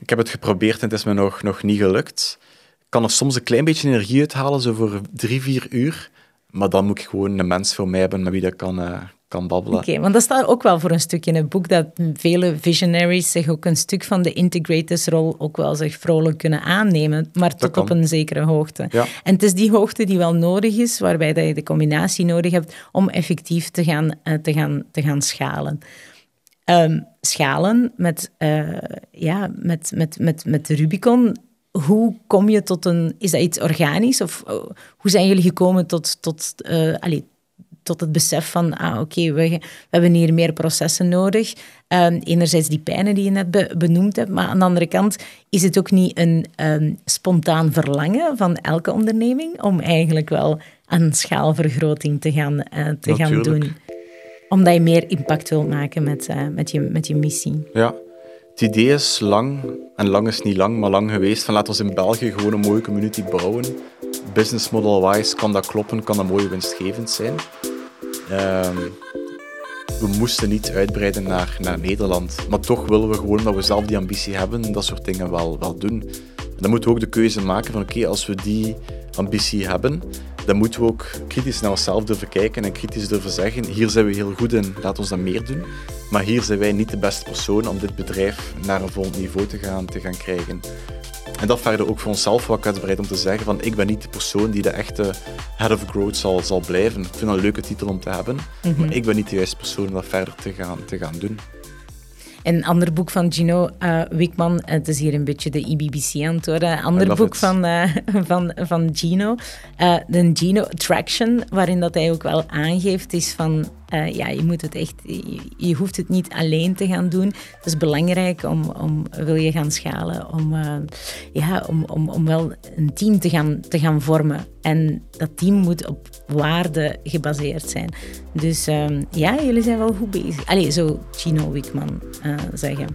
Ik heb het geprobeerd en het is me nog, nog niet gelukt. Ik kan er soms een klein beetje energie uithalen, zo voor drie, vier uur. Maar dan moet ik gewoon een mens voor mij hebben met wie dat kan, uh, kan babbelen. Oké, want dat staat ook wel voor een stuk in het boek, dat vele visionaries zich ook een stuk van de integratorsrol ook wel zich vrolijk kunnen aannemen, maar tot op een zekere hoogte. Ja. En het is die hoogte die wel nodig is, waarbij dat je de combinatie nodig hebt om effectief te gaan, uh, te gaan, te gaan schalen. Um, schalen met, uh, ja, met, met, met, met Rubicon hoe kom je tot een... Is dat iets organisch? Of uh, hoe zijn jullie gekomen tot, tot, uh, allez, tot het besef van, ah, oké, okay, we, we, hebben hier meer processen nodig. Um, enerzijds die pijnen die je net be benoemd hebt, maar aan de andere kant is het ook niet een um, spontaan verlangen van elke onderneming om eigenlijk wel aan schaalvergroting te gaan, uh, te gaan doen. Omdat je meer impact wilt maken met, uh, met, je, met je missie. Ja, het idee is lang, en lang is niet lang, maar lang geweest, van laten we in België gewoon een mooie community bouwen. Business model-wise kan dat kloppen, kan dat mooi winstgevend zijn. Um, we moesten niet uitbreiden naar, naar Nederland. Maar toch willen we gewoon dat we zelf die ambitie hebben en dat soort dingen wel, wel doen. En dan moeten we ook de keuze maken van oké, als we die ambitie hebben, dan moeten we ook kritisch naar onszelf durven kijken en kritisch durven zeggen, hier zijn we heel goed in, laat ons dat meer doen. Maar hier zijn wij niet de beste persoon om dit bedrijf naar een volgend niveau te gaan, te gaan krijgen. En dat verder ook voor onszelf wat kwetsbaarheid om te zeggen van ik ben niet de persoon die de echte head of growth zal, zal blijven. Ik vind dat een leuke titel om te hebben, mhm. maar ik ben niet de juiste persoon om dat verder te gaan, te gaan doen. Een ander boek van Gino uh, Wickman, het is hier een beetje de IBBC aan het worden. Een ander boek van, uh, van, van Gino, uh, de Gino Traction, waarin dat hij ook wel aangeeft, is van eh, ja, je moet het echt, je, hoeft het niet alleen te gaan doen. Het is belangrijk om, om wil je gaan schalen, om, eh, ja, om, om, om wel een team te gaan, te gaan vormen. En dat team moet op waarde gebaseerd zijn. Dus ehm, ja, jullie zijn wel goed bezig. Allee, zo Chino Wikman eh, zeggen.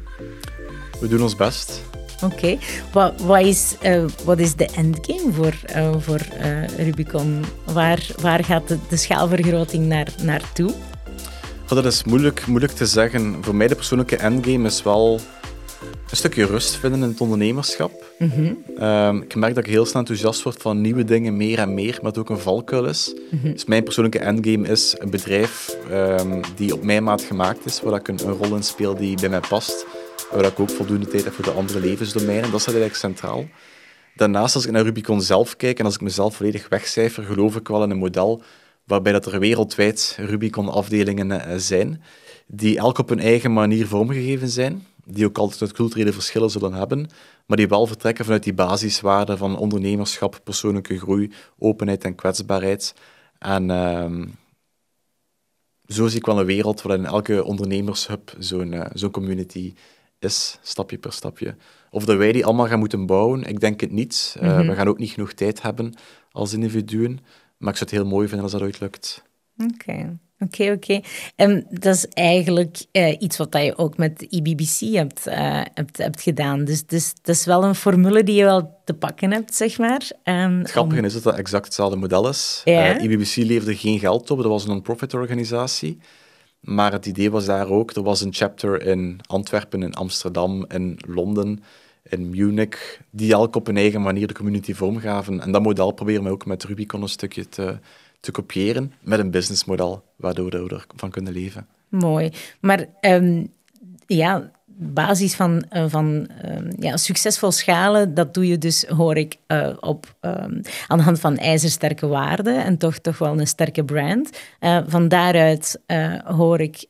We doen ons best. Oké. Wat, wat, is, eh, wat is de endgame voor, eh, voor eh, Rubicon? Waar, waar gaat de, de schaalvergroting naar, naartoe? Oh, dat is moeilijk, moeilijk te zeggen. Voor mij de persoonlijke endgame is wel een stukje rust vinden in het ondernemerschap. Ehm, ik merk dat ik heel snel enthousiast word van nieuwe dingen, meer en meer, maar het ook een valkuil is. Dus mijn persoonlijke endgame is een bedrijf ehm, die op mijn maat gemaakt is, waar ik een, een rol in speel die bij mij past, waar ik ook voldoende tijd heb voor de andere levensdomeinen. Dat staat eigenlijk centraal. Daarnaast, als ik naar Rubicon zelf kijk en als ik mezelf volledig wegcijfer, geloof ik wel in een model waarbij dat er wereldwijd Rubicon-afdelingen eh, zijn, die elk op hun eigen manier vormgegeven zijn, die ook altijd culturele verschillen zullen hebben, maar die wel vertrekken vanuit die basiswaarden van ondernemerschap, persoonlijke groei, openheid en kwetsbaarheid. En ehm, zo zie ik wel een wereld waarin elke ondernemershub zo'n eh, zo'n community is, stapje per stapje. Of dat wij die allemaal gaan moeten bouwen, ik denk het niet. Eh, We gaan ook niet genoeg tijd hebben als individuen. Maar ik zou het heel mooi vinden als dat ooit lukt. Oké, oké, oké. En dat is eigenlijk eh, iets wat je ook met IBBC hebt, eh, hebt, hebt gedaan. Dus, dus dat is wel een formule die je wel te pakken hebt, zeg maar. Um, Het grappige is dat dat exact hetzelfde model is. IBBC leverde geen geld op, dat was een non-profit organisatie. Maar het idee was daar ook, er was een chapter in Antwerpen, in Amsterdam, in Londen, in Munich, die elk op hun eigen manier de community vormgaven. En dat model proberen we ook met Rubicon een stukje te, te kopiëren, met een businessmodel, waardoor we ervan kunnen leven. Mooi. Maar um, ja, basis van, uh, van um, ja, succesvol schalen, dat doe je dus, hoor ik, uh, op, um, aan de hand van ijzersterke waarden en toch, toch wel een sterke brand. Uh, van daaruit hoor ik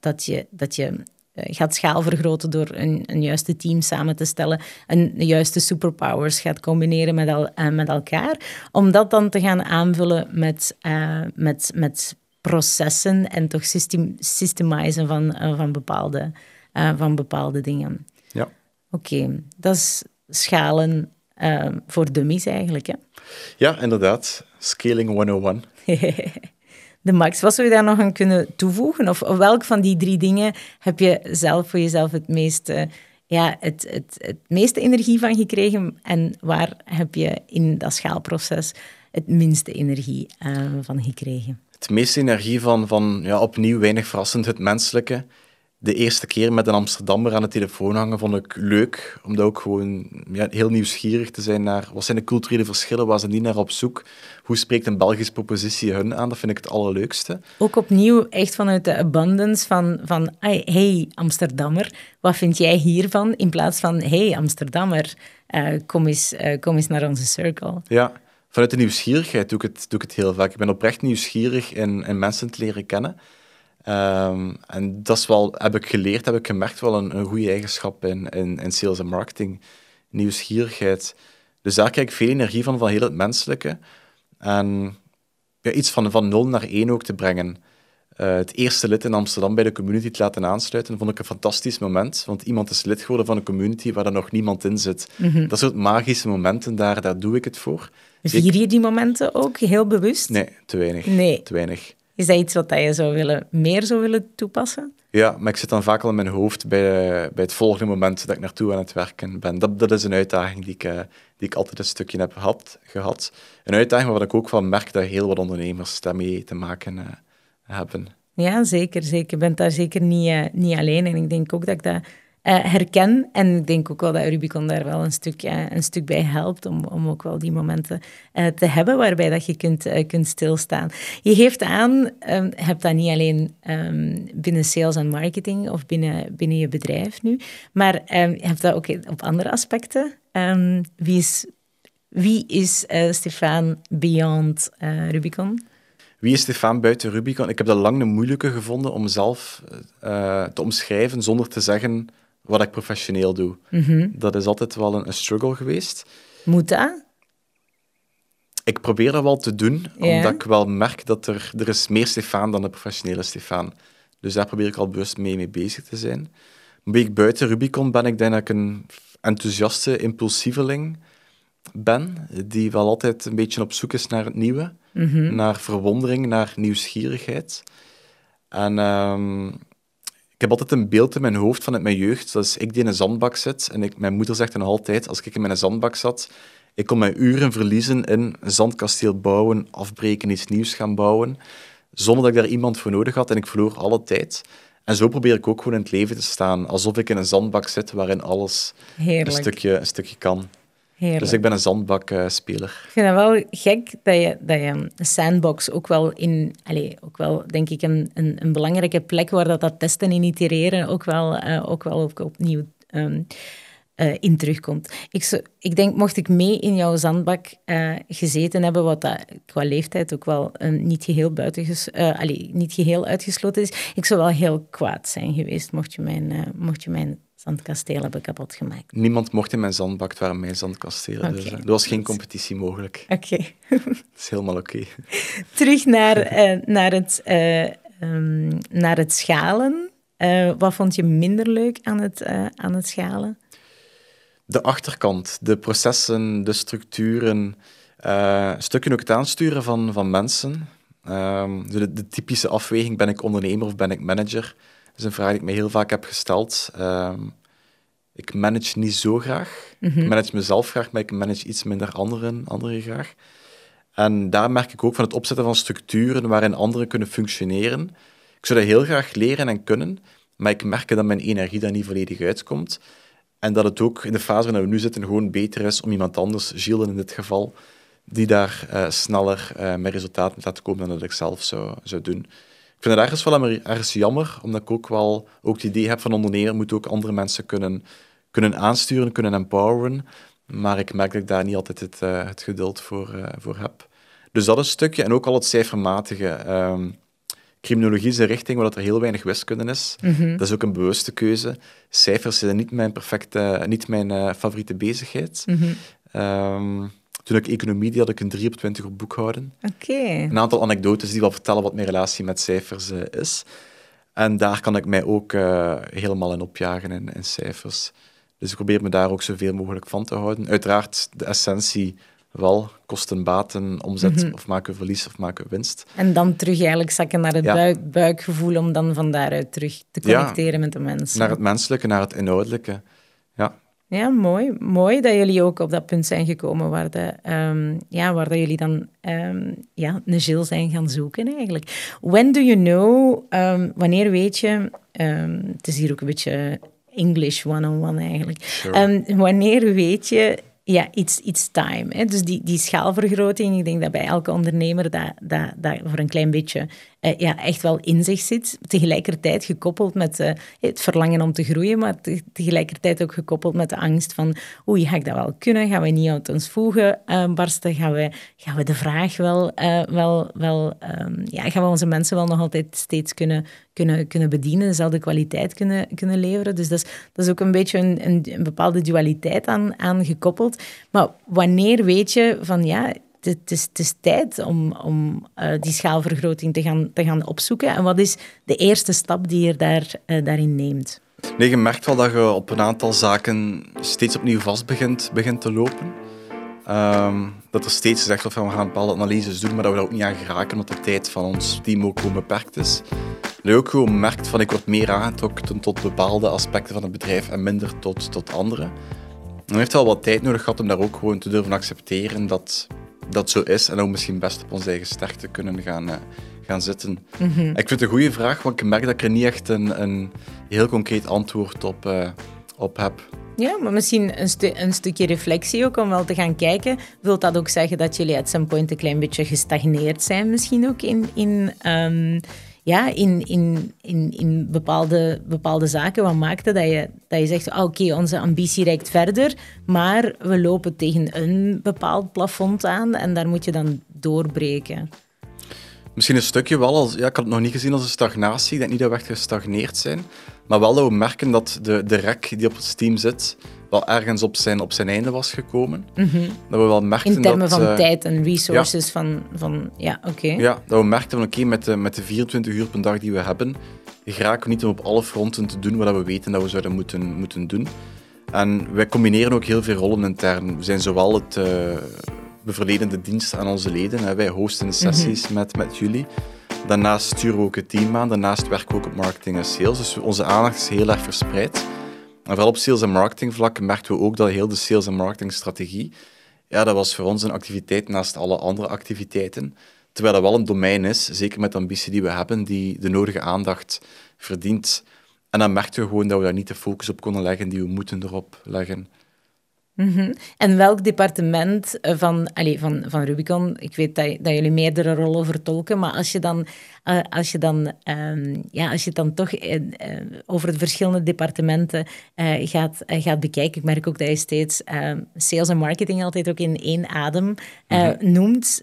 dat je, dat je gaat schaalvergroten door een, een juiste team samen te stellen, een de juiste superpowers gaat combineren met, al, met elkaar, om dat dan te gaan aanvullen met, met, met processen en toch system, systemizen van, van bepaalde uh, van bepaalde dingen. Ja. Oké, okay. dat is schalen uh, voor dummies eigenlijk, hè? Ja, inderdaad. Scaling 101. de max. Wat zou je daar nog aan kunnen toevoegen? Of, of welk van die drie dingen heb je zelf voor jezelf het meeste, ja, het, het, het meeste energie van gekregen? En waar heb je in dat schaalproces het minste energie uh, van gekregen? Het meeste energie van, van ja, opnieuw weinig verrassend, het menselijke de eerste keer met een Amsterdammer aan de telefoon hangen vond ik leuk, omdat ook gewoon ja, heel nieuwsgierig te zijn naar wat zijn de culturele verschillen, waar zijn die naar op zoek, hoe spreekt een Belgische propositie hun aan, dat vind ik het allerleukste. Ook opnieuw echt vanuit de abundance van, van hey Amsterdammer, wat vind jij hiervan, in plaats van hey Amsterdammer, uh, kom, eens, uh, kom eens naar onze circle. Ja, vanuit de nieuwsgierigheid doe ik het, doe ik het heel vaak. Ik ben oprecht nieuwsgierig in mensen te leren kennen. Um, en dat is wel, heb ik geleerd, heb ik gemerkt, wel een, een goede eigenschap in, in, in, sales en marketing. Nieuwsgierigheid. Dus daar krijg ik veel energie van, van heel het menselijke. En ja, iets van, van 0 naar 1 ook te brengen. Uh, het eerste lid in Amsterdam bij de community te laten aansluiten, vond ik een fantastisch moment. Want iemand is lid geworden van een community waar er nog niemand in zit. Mm -hmm. Dat soort magische momenten, daar, daar doe ik het voor. Vier je die momenten ook heel bewust? Nee, te weinig. Nee. Te weinig. Is dat iets wat je zou willen, meer zou willen toepassen? Ja, maar ik zit dan vaak al in mijn hoofd bij, bij het volgende moment dat ik naartoe aan het werken ben. Dat, dat is een uitdaging die ik, uh, die ik altijd een stukje heb gehad, gehad. Een uitdaging waar ik ook van merk dat heel wat ondernemers daarmee te maken uh, hebben. Ja, zeker. zeker. Je bent daar zeker niet, uh, niet alleen. En ik denk ook dat ik dat herken. En ik denk ook wel dat Rubicon daar wel een stuk, uh, een stuk bij helpt om, om ook wel die momenten uh, te hebben waarbij dat je kunt, kunt stilstaan. Je geeft aan, um, hebt dat niet alleen um, binnen sales en marketing of binnen, binnen je bedrijf nu, maar um, je hebt dat ook op andere aspecten. wie is, wie is Stefan beyond Rubicon? Wie is Stefan buiten Rubicon? Ik heb dat lang een moeilijke gevonden om zelf te omschrijven zonder te zeggen wat ik professioneel doe. Mm -hmm. Dat is altijd wel een, een struggle geweest. Moet dat? ik probeer dat wel te doen, omdat ik wel merk dat er, er is meer Stefan dan de professionele Stefan. Dus daar probeer ik al bewust mee, mee bezig te zijn. Een beetje buiten Rubicon ben ik denk dat ik een enthousiaste impulsieveling ben, die wel altijd een beetje op zoek is naar het nieuwe, naar verwondering, naar nieuwsgierigheid. En ehm, heb altijd een beeld in mijn hoofd vanuit mijn jeugd, dat is ik die in een zandbak zit. En ik, mijn moeder zegt dan altijd, als ik in mijn zandbak zat, ik kon mijn uren verliezen in een zandkasteel bouwen, afbreken, iets nieuws gaan bouwen, zonder dat ik daar iemand voor nodig had en ik verloor alle tijd. En zo probeer ik ook gewoon in het leven te staan, alsof ik in een zandbak zit waarin alles een stukje, een stukje kan. Heerlijk. Dus ik ben een zandbakspeler. Ik vind het wel gek dat je, dat je sandbox ook wel in, allez, ook wel denk ik een, een, een belangrijke plek waar dat, dat testen en itereren ook wel, eh, ook wel op, opnieuw ehm, eh, in terugkomt. Ik, zo- ik denk, mocht ik mee in jouw zandbak eh, gezeten hebben, wat dat qua leeftijd ook wel eh, niet, geheel buitenges, allee, niet geheel uitgesloten is, ik zou wel heel kwaad zijn geweest mocht je mijn, mocht je mijn zandkasteel hebben kapot gemaakt. Niemand mocht in mijn zandbak, waren mijn zandkastelen. Dus Oké. eh, er was geen competitie mogelijk. Oké. Dat is helemaal oké. terug naar, eh, naar, het, eh, ehm, naar het schalen. Wat vond je minder leuk aan het, aan het schalen? De achterkant, de processen, de structuren, stukken ook het aansturen van, van mensen. Ehm, de, de typische afweging, ben ik ondernemer of ben ik manager? Dat is een vraag die ik me heel vaak heb gesteld. Ehm, ik manage niet zo graag. Ik manage mezelf graag, maar ik manage iets minder anderen, anderen graag. En daar merk ik ook van het opzetten van structuren waarin anderen kunnen functioneren. Ik zou dat heel graag leren en kunnen, maar ik merk dat mijn energie daar niet volledig uitkomt. En dat het ook in de fase waarin we nu zitten gewoon beter is om iemand anders, Gilles in dit geval, die daar eh, sneller eh, met resultaten laat komen dan dat ik zelf zou, zou doen. Ik vind het ergens wel ergens jammer, omdat ik ook wel ook het idee heb van ondernemer moet ook andere mensen kunnen, kunnen aansturen, kunnen empoweren. Maar ik merk dat ik daar niet altijd het, eh, het geduld voor, eh, voor heb. Dus dat is een stukje. En ook al het cijfermatige. Ehm, criminologie is een richting waar dat er heel weinig wiskunde is. Dat is ook een bewuste keuze. Cijfers zijn niet mijn, perfecte, niet mijn eh, favoriete bezigheid. Ehm, toen ik economie deed, had ik een 3 op 20 op boekhouden. Oké. Een aantal anekdotes die wel vertellen wat mijn relatie met cijfers eh, is. En daar kan ik mij ook eh, helemaal in opjagen, in, in cijfers. Dus ik probeer me daar ook zoveel mogelijk van te houden. Uiteraard de essentie wel, kosten, baten, omzet, of maken we verlies of maken we winst. En dan terug eigenlijk zakken naar het Ja. buik, buikgevoel om dan van daaruit terug te Ja. connecteren met de mensen. Naar het menselijke, naar het inhoudelijke. Ja. Mooi. Mooi dat jullie ook op dat punt zijn gekomen waar, de, ehm, ja, waar dat jullie dan ehm, ja, een Gilles zijn gaan zoeken eigenlijk. When do you know, ehm, wanneer weet je, het is hier ook een beetje English one-on-one eigenlijk. Sure. Wanneer weet je, ja, it's, it's time. Hè? Dus die, die schaalvergroting, ik denk dat bij elke ondernemer dat, dat, dat voor een klein beetje eh, ja, echt wel in zich zit. Tegelijkertijd gekoppeld met eh, het verlangen om te groeien, maar te- tegelijkertijd ook gekoppeld met de angst van oei, ga ik dat wel kunnen? Gaan we niet uit ons voegen eh, barsten? Gaan we, gaan we de vraag wel, wel, wel ehm, ja, gaan we onze mensen wel nog altijd steeds kunnen, kunnen, kunnen bedienen, dezelfde kwaliteit kunnen, kunnen leveren? Dus dat is, dat is ook een beetje een, een, een bepaalde dualiteit aan, aan gekoppeld. Maar wanneer weet je van ja, het is, het tijd om, om eh, die schaalvergroting te gaan, te gaan opzoeken. En wat is de eerste stap die je daar, eh, daarin neemt? Nee, je merkt wel dat je op een aantal zaken steeds opnieuw vast begint, begint te lopen. Ehm, dat er steeds gezegd wordt van we gaan bepaalde analyses doen, maar dat we daar ook niet aan geraken omdat de tijd van ons team ook gewoon beperkt is. Dat je ook gewoon merkt van ik word meer aangetrokken tot bepaalde aspecten van het bedrijf en minder tot, tot andere. Dan heeft wel wat tijd nodig gehad om daar ook gewoon te durven accepteren dat dat zo is en ook misschien best op onze eigen sterkte kunnen gaan, eh, gaan zitten. Ik vind het een goede vraag, want ik merk dat ik er niet echt een, een heel concreet antwoord op, eh, op heb. Ja, maar misschien een, stu- een stukje reflectie ook om wel te gaan kijken. Wilt dat ook zeggen dat jullie at some point een klein beetje gestagneerd zijn misschien ook in, in, ehm, ja, in, in, in, in bepaalde, bepaalde zaken? Wat maakte dat je, dat je zegt, ah, oké, onze ambitie reikt verder, maar we lopen tegen een bepaald plafond aan en daar moet je dan doorbreken? Misschien een stukje wel. Als, ja, ik had het nog niet gezien als een stagnatie. Ik denk niet dat we echt gestagneerd zijn. Maar wel dat we merken dat de, de rek die op het Steam zit, wel ergens op zijn, op zijn einde was gekomen. Dat we wel merkten In termen dat, van eh, tijd en resources van, van... Ja, oké. Ja, dat we merkten van oké, met, de, met de 24 uur per dag die we hebben, geraken we niet om op alle fronten te doen wat we weten dat we zouden moeten, moeten doen. En wij combineren ook heel veel rollen intern. We zijn zowel het uh, bevredigende dienst aan onze leden, hè. wij hosten de sessies met, met jullie. Daarnaast sturen we ook het team aan, daarnaast werken we ook op marketing en sales. Dus onze aandacht is heel erg verspreid. En vooral op sales en marketing vlak merkten we ook dat heel de sales en marketing strategie, ja, dat was voor ons een activiteit naast alle andere activiteiten. Terwijl dat wel een domein is, zeker met de ambitie die we hebben, die de nodige aandacht verdient. En dan merkten we gewoon dat we daar niet de focus op konden leggen die we moeten erop leggen. Mm En welk departement van, allez, van, van Rubicon, ik weet dat, dat jullie meerdere rollen vertolken, maar als je dan, uh, als je dan, um, ja, als je dan toch uh, uh, over de verschillende departementen gaat, gaat bekijken, ik merk ook dat je steeds ehm, sales en marketing altijd ook in één adem mm -hmm. noemt.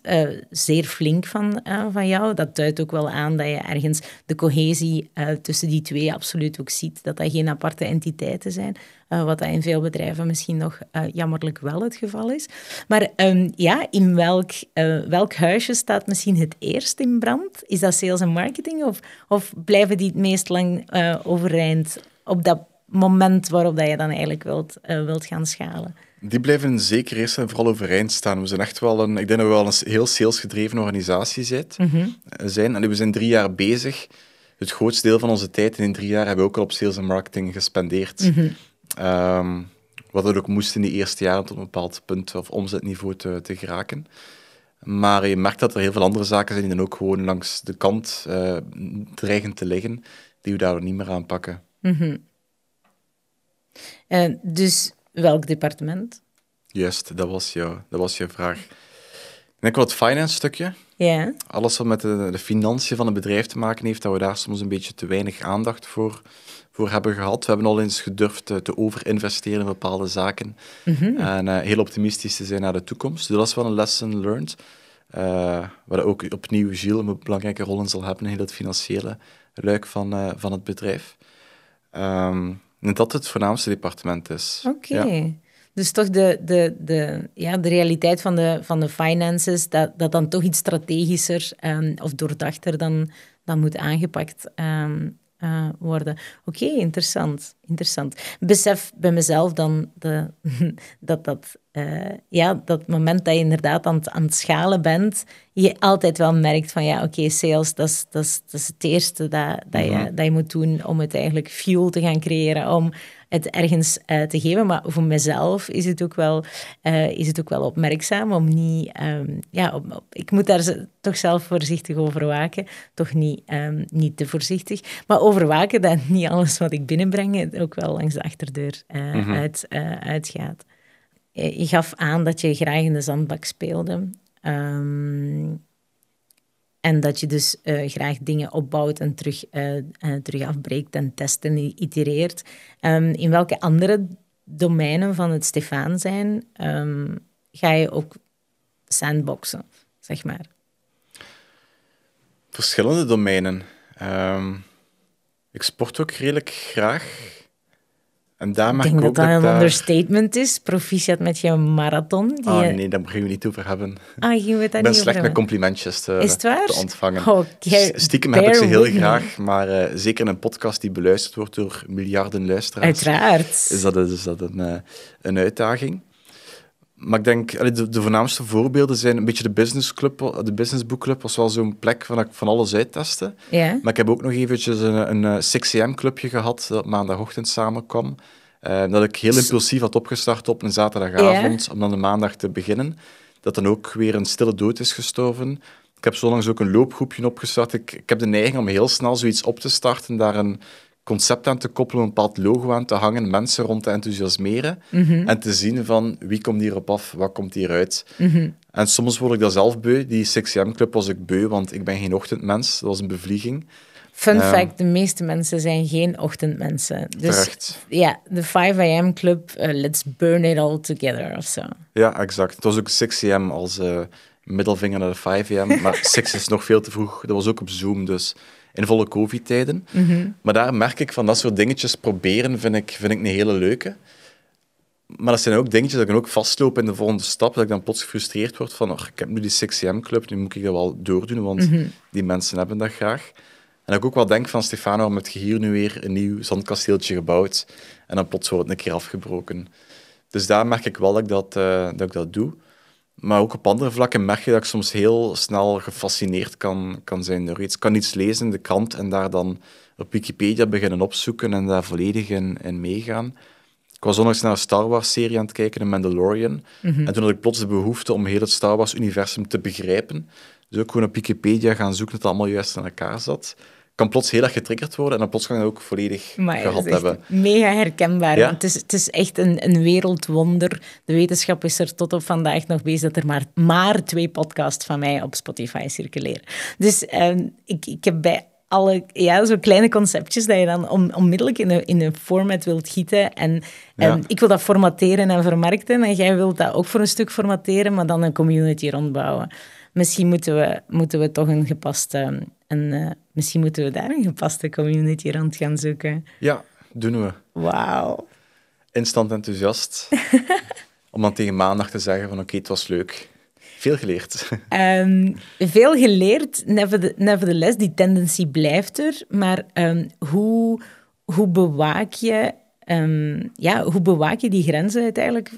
zeer flink van, van jou. Dat duidt ook wel aan dat je ergens de cohesie tussen die twee absoluut ook ziet, dat dat geen aparte entiteiten zijn. Uh, wat dat in veel bedrijven misschien nog uh, jammerlijk wel het geval is. Maar um, ja, in welk, uh, welk huisje staat misschien het eerst in brand? Is dat sales en marketing? Of, of blijven die het meest lang overeind op dat moment waarop dat je dan eigenlijk wilt, wilt gaan schalen? Die blijven zeker eerst en vooral overeind staan. We zijn echt wel een, ik denk dat we wel een heel salesgedreven organisatie zijn. Mm -hmm. zijn. En we zijn drie jaar bezig. Het grootste deel van onze tijd, in drie jaar, hebben we ook al op sales en marketing gespendeerd. Mm -hmm. Um, wat we ook moest in die eerste jaren tot een bepaald punt of omzetniveau te, te geraken. Maar je merkt dat er heel veel andere zaken zijn die dan ook gewoon langs de kant uh, dreigen te liggen, die we daar niet meer aanpakken. Mm -hmm. uh, dus welk departement? Juist, dat was, jou, dat was je vraag. Ik denk wel het finance stukje. Ja. Alles wat met de, de financiën van een bedrijf te maken heeft, dat we daar soms een beetje te weinig aandacht voor voor hebben gehad. We hebben al eens gedurfd te, te overinvesteren in bepaalde zaken mm -hmm. en uh, heel optimistisch te zijn naar de toekomst. Dus dat is wel een lesson learned. Uh, waar ook opnieuw Gilles een belangrijke rol in zal hebben in het financiële luik van, uh, van het bedrijf. Um, en dat het voornaamste departement is. Oké. Okay. Ja. Dus toch de, de, de, ja, de realiteit van de, van de finances, dat, dat dan toch iets strategischer um, of doordachter dan, dan moet aangepakt um, uh, worden. Oké, okay, interessant, interessant. Besef bij mezelf dan de, dat dat, uh, ja, dat moment dat je inderdaad aan het, aan het schalen bent, je altijd wel merkt van ja, oké, okay, sales, dat is, dat, is, dat is het eerste dat, dat, je, dat je moet doen om het eigenlijk fuel te gaan creëren, om het ergens uh, te geven. Maar voor mezelf is het ook wel, uh, is het ook wel opmerkzaam om niet... Um, ja, op, op, ik moet daar toch zelf voorzichtig over waken. Toch niet, um, niet te voorzichtig. Maar over waken dat niet alles wat ik binnenbreng ook wel langs de achterdeur uh, mm -hmm. uit, uitgaat. Je gaf aan dat je graag in de zandbak speelde. Um, en dat je dus uh, graag dingen opbouwt en terug, uh, uh, terug afbreekt en test en itereert. Um, in welke andere domeinen van het Stefaan zijn um, ga je ook sandboxen, zeg maar? Verschillende domeinen. Um, ik sport ook redelijk graag. En daar ik denk ik dat dat een daar... understatement is. Proficiat met je marathon. Die je... nee, daar gaan we niet over hebben. Ah, gingen we het daar Ik ben niet slecht over met complimentjes te, Is het waar? te ontvangen. Oh, Stiekem heb ik ze heel graag, maar uh, zeker in een podcast die beluisterd wordt door miljarden luisteraars, Uiteraard. is dat, is dat een, uh, een uitdaging. Maar ik denk, de, de voornaamste voorbeelden zijn een beetje de Business Club. De Business Book Club was wel zo'n plek waar ik van alles uittestte. Ja. Maar ik heb ook nog eventjes een, een, een 6am clubje gehad, dat maandagochtend samenkwam. Uh, dat ik heel impulsief had opgestart op een zaterdagavond, Ja. om dan de maandag te beginnen. Dat dan ook weer een stille dood is gestorven. Ik heb zo langs ook een loopgroepje opgestart. Ik, ik heb de neiging om heel snel zoiets op te starten, daar een concept aan te koppelen, een bepaald logo aan te hangen, mensen rond te enthousiasmeren en te zien van wie komt hierop af, wat komt hieruit. En soms word ik dat zelf beu. Die 6am-club was ik beu, want ik ben geen ochtendmens. Dat was een bevlieging. Fun Ja. fact, de meeste mensen zijn geen ochtendmensen. Dus Terecht. ja, de 5 am club, uh, let's burn it all together of zo. Ja, exact. Het was ook 6am als eh, middelvinger naar de 5 am. Maar 6 is nog veel te vroeg. Dat was ook op Zoom, dus in volle COVID-tijden. Maar daar merk ik van dat soort dingetjes proberen, vind ik, vind ik een hele leuke. Maar dat zijn ook dingetjes dat ik dan ook vastloop in de volgende stap, dat ik dan plots gefrustreerd word van, oh, ik heb nu die 6 am club, nu moet ik dat wel doordoen, want die mensen hebben dat graag. En dat ik ook wel denk van, Stefano, waarom heb je hier nu weer een nieuw zandkasteeltje gebouwd? En dan plots wordt het een keer afgebroken. Dus daar merk ik wel dat ik dat, eh, dat, ik dat doe. Maar ook op andere vlakken merk je dat ik soms heel snel gefascineerd kan, kan zijn door iets. Ik kan iets lezen in de krant en daar dan op Wikipedia beginnen opzoeken en daar volledig in, in meegaan. Ik was onlangs naar een Star Wars-serie aan het kijken, The Mandalorian. En toen had ik plots de behoefte om heel het Star Wars-universum te begrijpen. Dus ook gewoon op Wikipedia gaan zoeken dat het allemaal juist in elkaar zat kan plots heel erg getriggerd worden en dan plots kan je ook volledig Maar gehad hebben. Mega herkenbaar. Ja? want Het, is, het is echt een, een wereldwonder. De wetenschap is er tot op vandaag nog bezig dat er maar, maar twee podcasts van mij op Spotify circuleren. Dus ehm, ik, ik heb bij alle ja, zo kleine conceptjes dat je dan on, onmiddellijk in een, in een format wilt gieten. En, en ik wil dat formateren en vermarkten. En jij wilt dat ook voor een stuk formateren, maar dan een community rondbouwen. Misschien moeten we, moeten we toch een gepaste... Een, eh, misschien moeten we daar een gepaste community rond gaan zoeken. Ja, doen we. Wauw. Instant enthousiast. om dan tegen maandag te zeggen van oké, het was leuk. Veel geleerd. Ehm, veel geleerd, neverthe- nevertheless, die tendentie blijft er. Maar ehm, hoe, hoe, bewaak je, ehm, ja, hoe bewaak je die grenzen uiteindelijk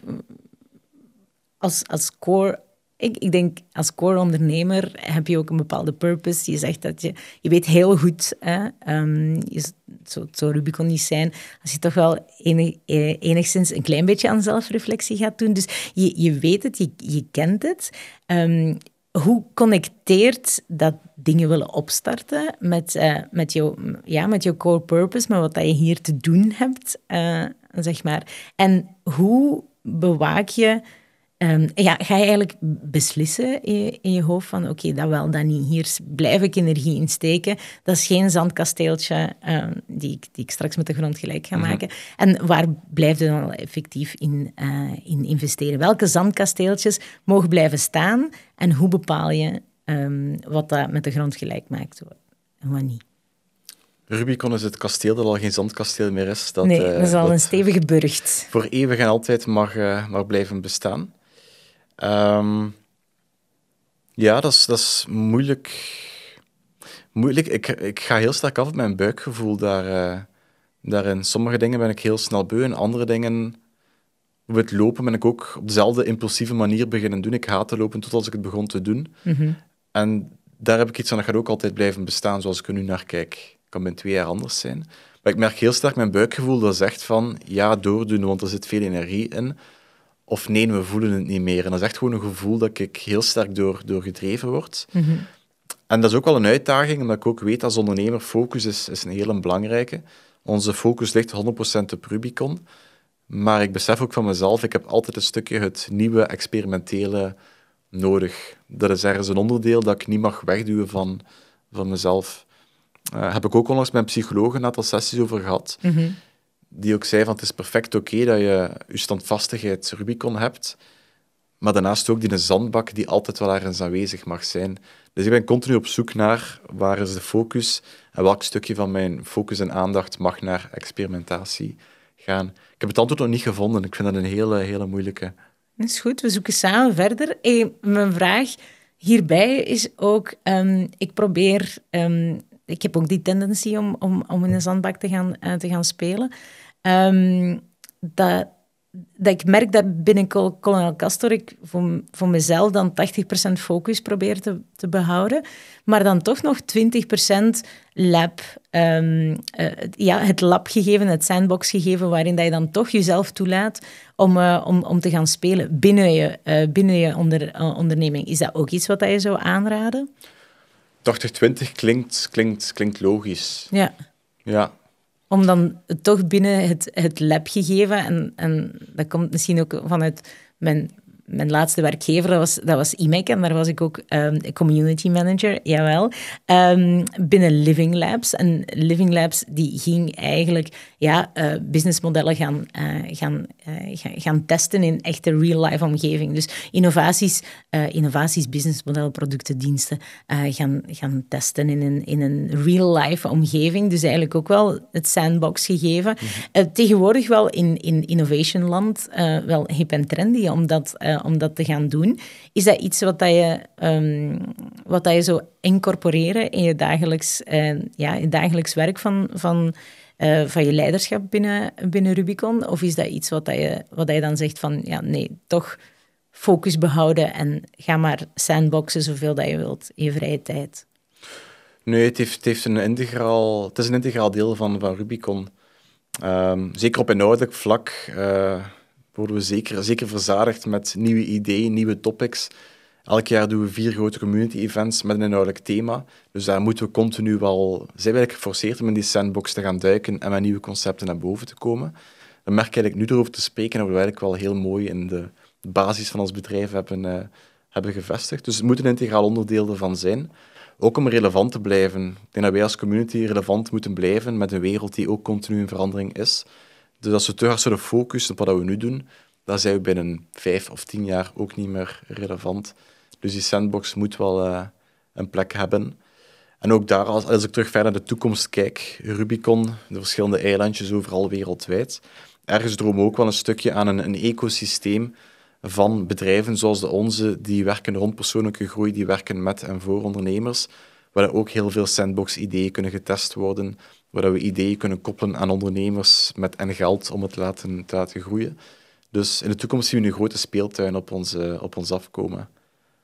als, als core... Ik, ik denk, als core ondernemer heb je ook een bepaalde purpose. Je zegt dat je... Je weet heel goed, hè, ehm, je, zo, zou Rubicon niet zijn, als je toch wel enig, eh, enigszins een klein beetje aan zelfreflectie gaat doen. Dus je, je weet het, je, kent het. Ehm, hoe connecteert dat dingen willen opstarten met, eh, met, jouw, ja, met jouw core purpose, met wat dat je hier te doen hebt, eh, zeg maar. En hoe bewaak je... ehm, ja, ga je eigenlijk beslissen in je, in je hoofd van oké, dat wel, dat niet. Hier blijf ik energie in steken. Dat is geen zandkasteeltje ehm, die, ik, die ik straks met de grond gelijk ga maken. En waar blijf je dan effectief in, eh, in investeren? Welke zandkasteeltjes mogen blijven staan? En hoe bepaal je ehm, wat dat met de grond gelijk maakt en wat niet? Rubicon is het kasteel dat al geen zandkasteel meer is. Dat, nee, eh, dat is al dat een stevige burcht. voor eeuwig en altijd mag, eh, mag blijven bestaan. Ehm, ja, dat is, dat is moeilijk. moeilijk. Ik, ik ga heel sterk af op mijn buikgevoel daar, eh, daarin. Sommige dingen ben ik heel snel beu en andere dingen... Op het lopen ben ik ook op dezelfde impulsieve manier beginnen doen. Ik haatte lopen tot als ik het begon te doen. En daar heb ik iets aan, dat gaat ook altijd blijven bestaan zoals ik er nu naar kijk. kan binnen twee jaar anders zijn. Maar ik merk heel sterk mijn buikgevoel dat zegt van ja, doordoen, want er zit veel energie in. Of nee, we voelen het niet meer. En dat is echt gewoon een gevoel dat ik heel sterk door, door gedreven word. En dat is ook wel een uitdaging, omdat ik ook weet als ondernemer focus is, is een hele belangrijke. Onze focus ligt 100% op Rubicon. Maar ik besef ook van mezelf, ik heb altijd een stukje het nieuwe, experimentele nodig. Dat is ergens een onderdeel dat ik niet mag wegduwen van, van mezelf. Eh heb ik ook onlangs met een psycholoog een aantal sessies over gehad. Die ook zei van het is perfect oké dat je je standvastigheid Rubicon hebt. Maar daarnaast ook die zandbak die altijd wel ergens aanwezig mag zijn. Dus ik ben continu op zoek naar waar is de focus en welk stukje van mijn focus en aandacht mag naar experimentatie gaan. Ik heb het antwoord nog niet gevonden. Ik vind dat een hele, hele moeilijke. Dat is goed, we zoeken samen verder. Mijn vraag hierbij is ook, ehm, ik probeer, ehm, ik heb ook die tendentie om, om, om in een zandbak te gaan, eh, te gaan spelen. Ehm, dat, dat ik merk dat binnen Col- Colonel Castor ik voor, voor mezelf dan 80% focus probeer te, te behouden, maar dan toch nog 20% lab, eh, ja, het lab gegeven, het sandbox gegeven, waarin dat je dan toch jezelf toelaat om, eh, om, om te gaan spelen binnen je, eh, binnen je onder, onderneming. Is dat ook iets wat dat je zou aanraden? 80-20 klinkt, klinkt, klinkt logisch. Ja. Ja, Om dan toch binnen het, het lab gegeven, en, en dat komt misschien ook vanuit mijn, mijn laatste werkgever, dat was, dat was IMEC en daar was ik ook um, community manager, jawel, um, binnen Living Labs. En Living Labs die ging eigenlijk ja, uh, businessmodellen gaan, uh, gaan, uh, gaan testen in echte real-life omgeving. Dus innovaties, innovaties, businessmodellen, producten, diensten gaan, gaan testen in een, in een real-life omgeving. Dus eigenlijk ook wel het sandbox gegeven. Mm tegenwoordig wel in, in innovationland wel hip en trendy om dat, om dat te gaan doen. Is dat iets wat, dat je, um, wat dat je zou incorporeren in je dagelijks, ja, in dagelijks werk van... van uh, van je leiderschap binnen, binnen Rubicon? Of is dat iets wat, dat je, wat dat je dan zegt van, ja, nee, toch focus behouden en ga maar sandboxen zoveel dat je wilt in je vrije tijd? Nee, het, heeft, het, heeft een integraal, het is een integraal deel van, van Rubicon. Um, zeker op inhoudelijk vlak uh, worden we zeker, zeker verzadigd met nieuwe ideeën, nieuwe topics. Elk jaar doen we vier grote community events met een inhoudelijk thema. Dus daar moeten we continu wel, zijn we geforceerd om in die sandbox te gaan duiken en met nieuwe concepten naar boven te komen. Dan merk ik nu erover te spreken dat we eigenlijk wel heel mooi in de basis van ons bedrijf hebben, uh, hebben gevestigd. Dus het moet een integraal onderdeel ervan zijn. Ook om relevant te blijven. Ik denk dat wij als community relevant moeten blijven met een wereld die ook continu in verandering is. Dus als we te hard zouden focussen op wat we nu doen, dan zijn we binnen vijf of tien jaar ook niet meer relevant. Dus die sandbox moet wel uh, een plek hebben. En ook daar, als, als ik terug verder naar de toekomst kijk, Rubicon, de verschillende eilandjes overal wereldwijd, ergens dromen ook wel een stukje aan een, een ecosysteem van bedrijven zoals de onze, die werken rond persoonlijke groei, die werken met en voor ondernemers, waar ook heel veel sandbox-ideeën kunnen getest worden, waar we ideeën kunnen koppelen aan ondernemers met en geld om het te laten, te laten groeien. Dus in de toekomst zien we een grote speeltuin op ons, op ons afkomen.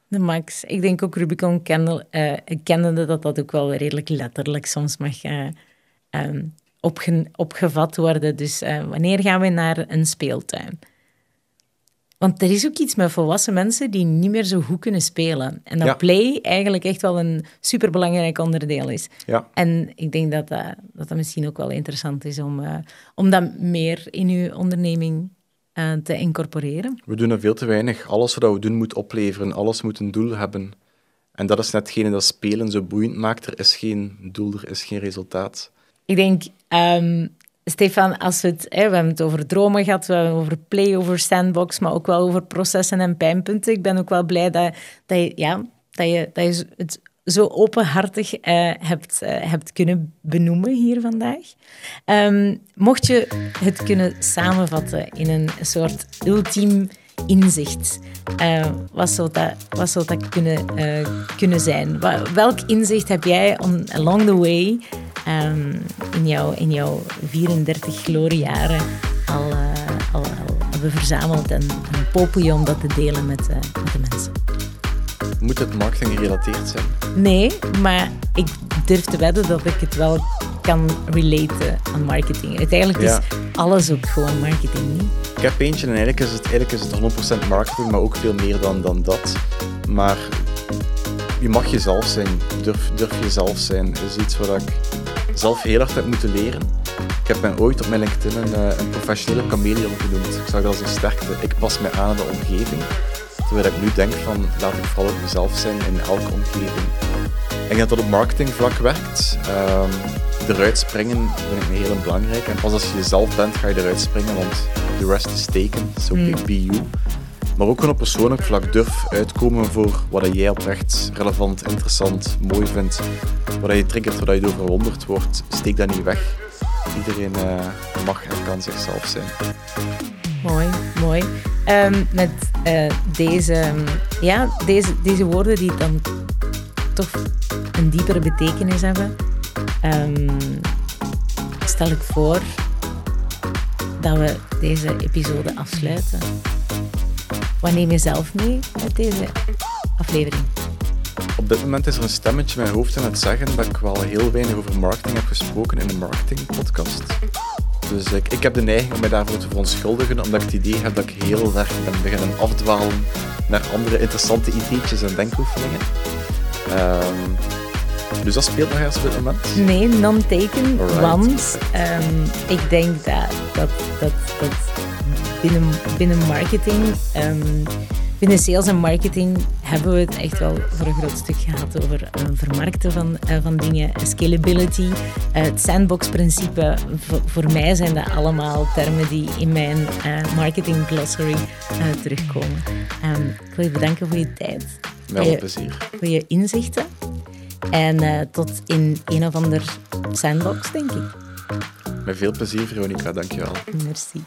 De max. Ik denk ook Rubicon kende, uh, dat dat ook wel redelijk letterlijk soms mag um, opge opgevat worden. Dus uh, wanneer gaan we naar een speeltuin? Want er is ook iets met volwassen mensen die niet meer zo goed kunnen spelen. En dat play eigenlijk echt wel een superbelangrijk onderdeel is. Ja. En ik denk dat dat, dat, dat misschien ook wel interessant is om, om dat meer in uw onderneming uh, te incorporeren? We doen er veel te weinig. Alles wat we doen moet opleveren, alles moet een doel hebben. En dat is netgene dat spelen zo boeiend maakt. Er is geen doel, er is geen resultaat. Ik denk, um, Stefan, als we het, hè, we hebben het over dromen gehad, we hebben het over play, over sandbox, maar ook wel over processen en pijnpunten. Ik ben ook wel blij dat, dat, je, ja, dat, je, dat je het zo openhartig uh, hebt, uh, hebt kunnen benoemen hier vandaag. Um, mocht je het kunnen samenvatten in een soort ultiem inzicht, uh, wat, zou dat, wat zou dat kunnen, kunnen zijn? Welk inzicht heb jij on, along the way um, in, jouw, in jouw 34 gloriejaren al, al, al hebben verzameld en, en je om dat te delen met, met de mensen? Moet het marketing gerelateerd zijn? Nee, maar ik durf te wedden dat ik het wel kan relaten aan marketing. Uiteindelijk is alles ook gewoon marketing. Niet? Ik heb eentje en eigenlijk is het, eigenlijk is het 100% marketing, maar ook veel meer dan, dan dat. Maar je mag jezelf zijn. Durf, durf jezelf zijn. Is iets wat ik zelf heel hard heb moeten leren. Ik heb mij ooit op mijn LinkedIn een, eh, een professionele chameleon genoemd. Ik zag dat als een sterkte. Ik pas mij aan aan de omgeving. Terwijl ik nu denk van, laat ik vooral op mezelf zijn in elke omgeving. Ik denk dat dat op marketingvlak werkt. Um, eruit springen vind ik heel belangrijk. En pas als je jezelf bent, ga je eruit springen, want the rest is taken. So mm. be you. Maar ook gewoon op persoonlijk vlak durf uitkomen voor wat jij oprecht relevant, interessant, mooi vindt. Wat je triggert, waar je door verwonderd wordt. Steek dat niet weg. Iedereen uh, mag en kan zichzelf zijn. Mooi, mooi. Um, met uh, deze, ja, deze, deze woorden die dan toch een diepere betekenis hebben, um, stel ik voor dat we deze episode afsluiten. Wat neem je zelf mee met deze aflevering? Op dit moment is er een stemmetje in mijn hoofd aan het zeggen dat ik wel heel weinig over marketing heb gesproken in de marketingpodcast. Dus ik, ik heb de neiging om mij daarvoor te verontschuldigen, omdat ik het idee heb dat ik heel erg ben beginnen afdwalen naar andere interessante ideetjes en denkoefeningen. Um, dus dat speelt nog eens op dit moment? Nee, non-taken, want um, ik denk dat, dat, dat, dat binnen, binnen marketing um, Binnen sales en marketing hebben we het echt wel voor een groot stuk gehad over uh, vermarkten van, uh, van dingen, scalability, uh, het sandbox-principe. voor mij zijn dat allemaal termen die in mijn marketing glossary terugkomen. Um, ik wil je bedanken voor je tijd. Wel een plezier. Voor je inzichten. En tot in een of ander sandbox, denk ik. Met veel plezier, Veronica. Dankjewel. Merci.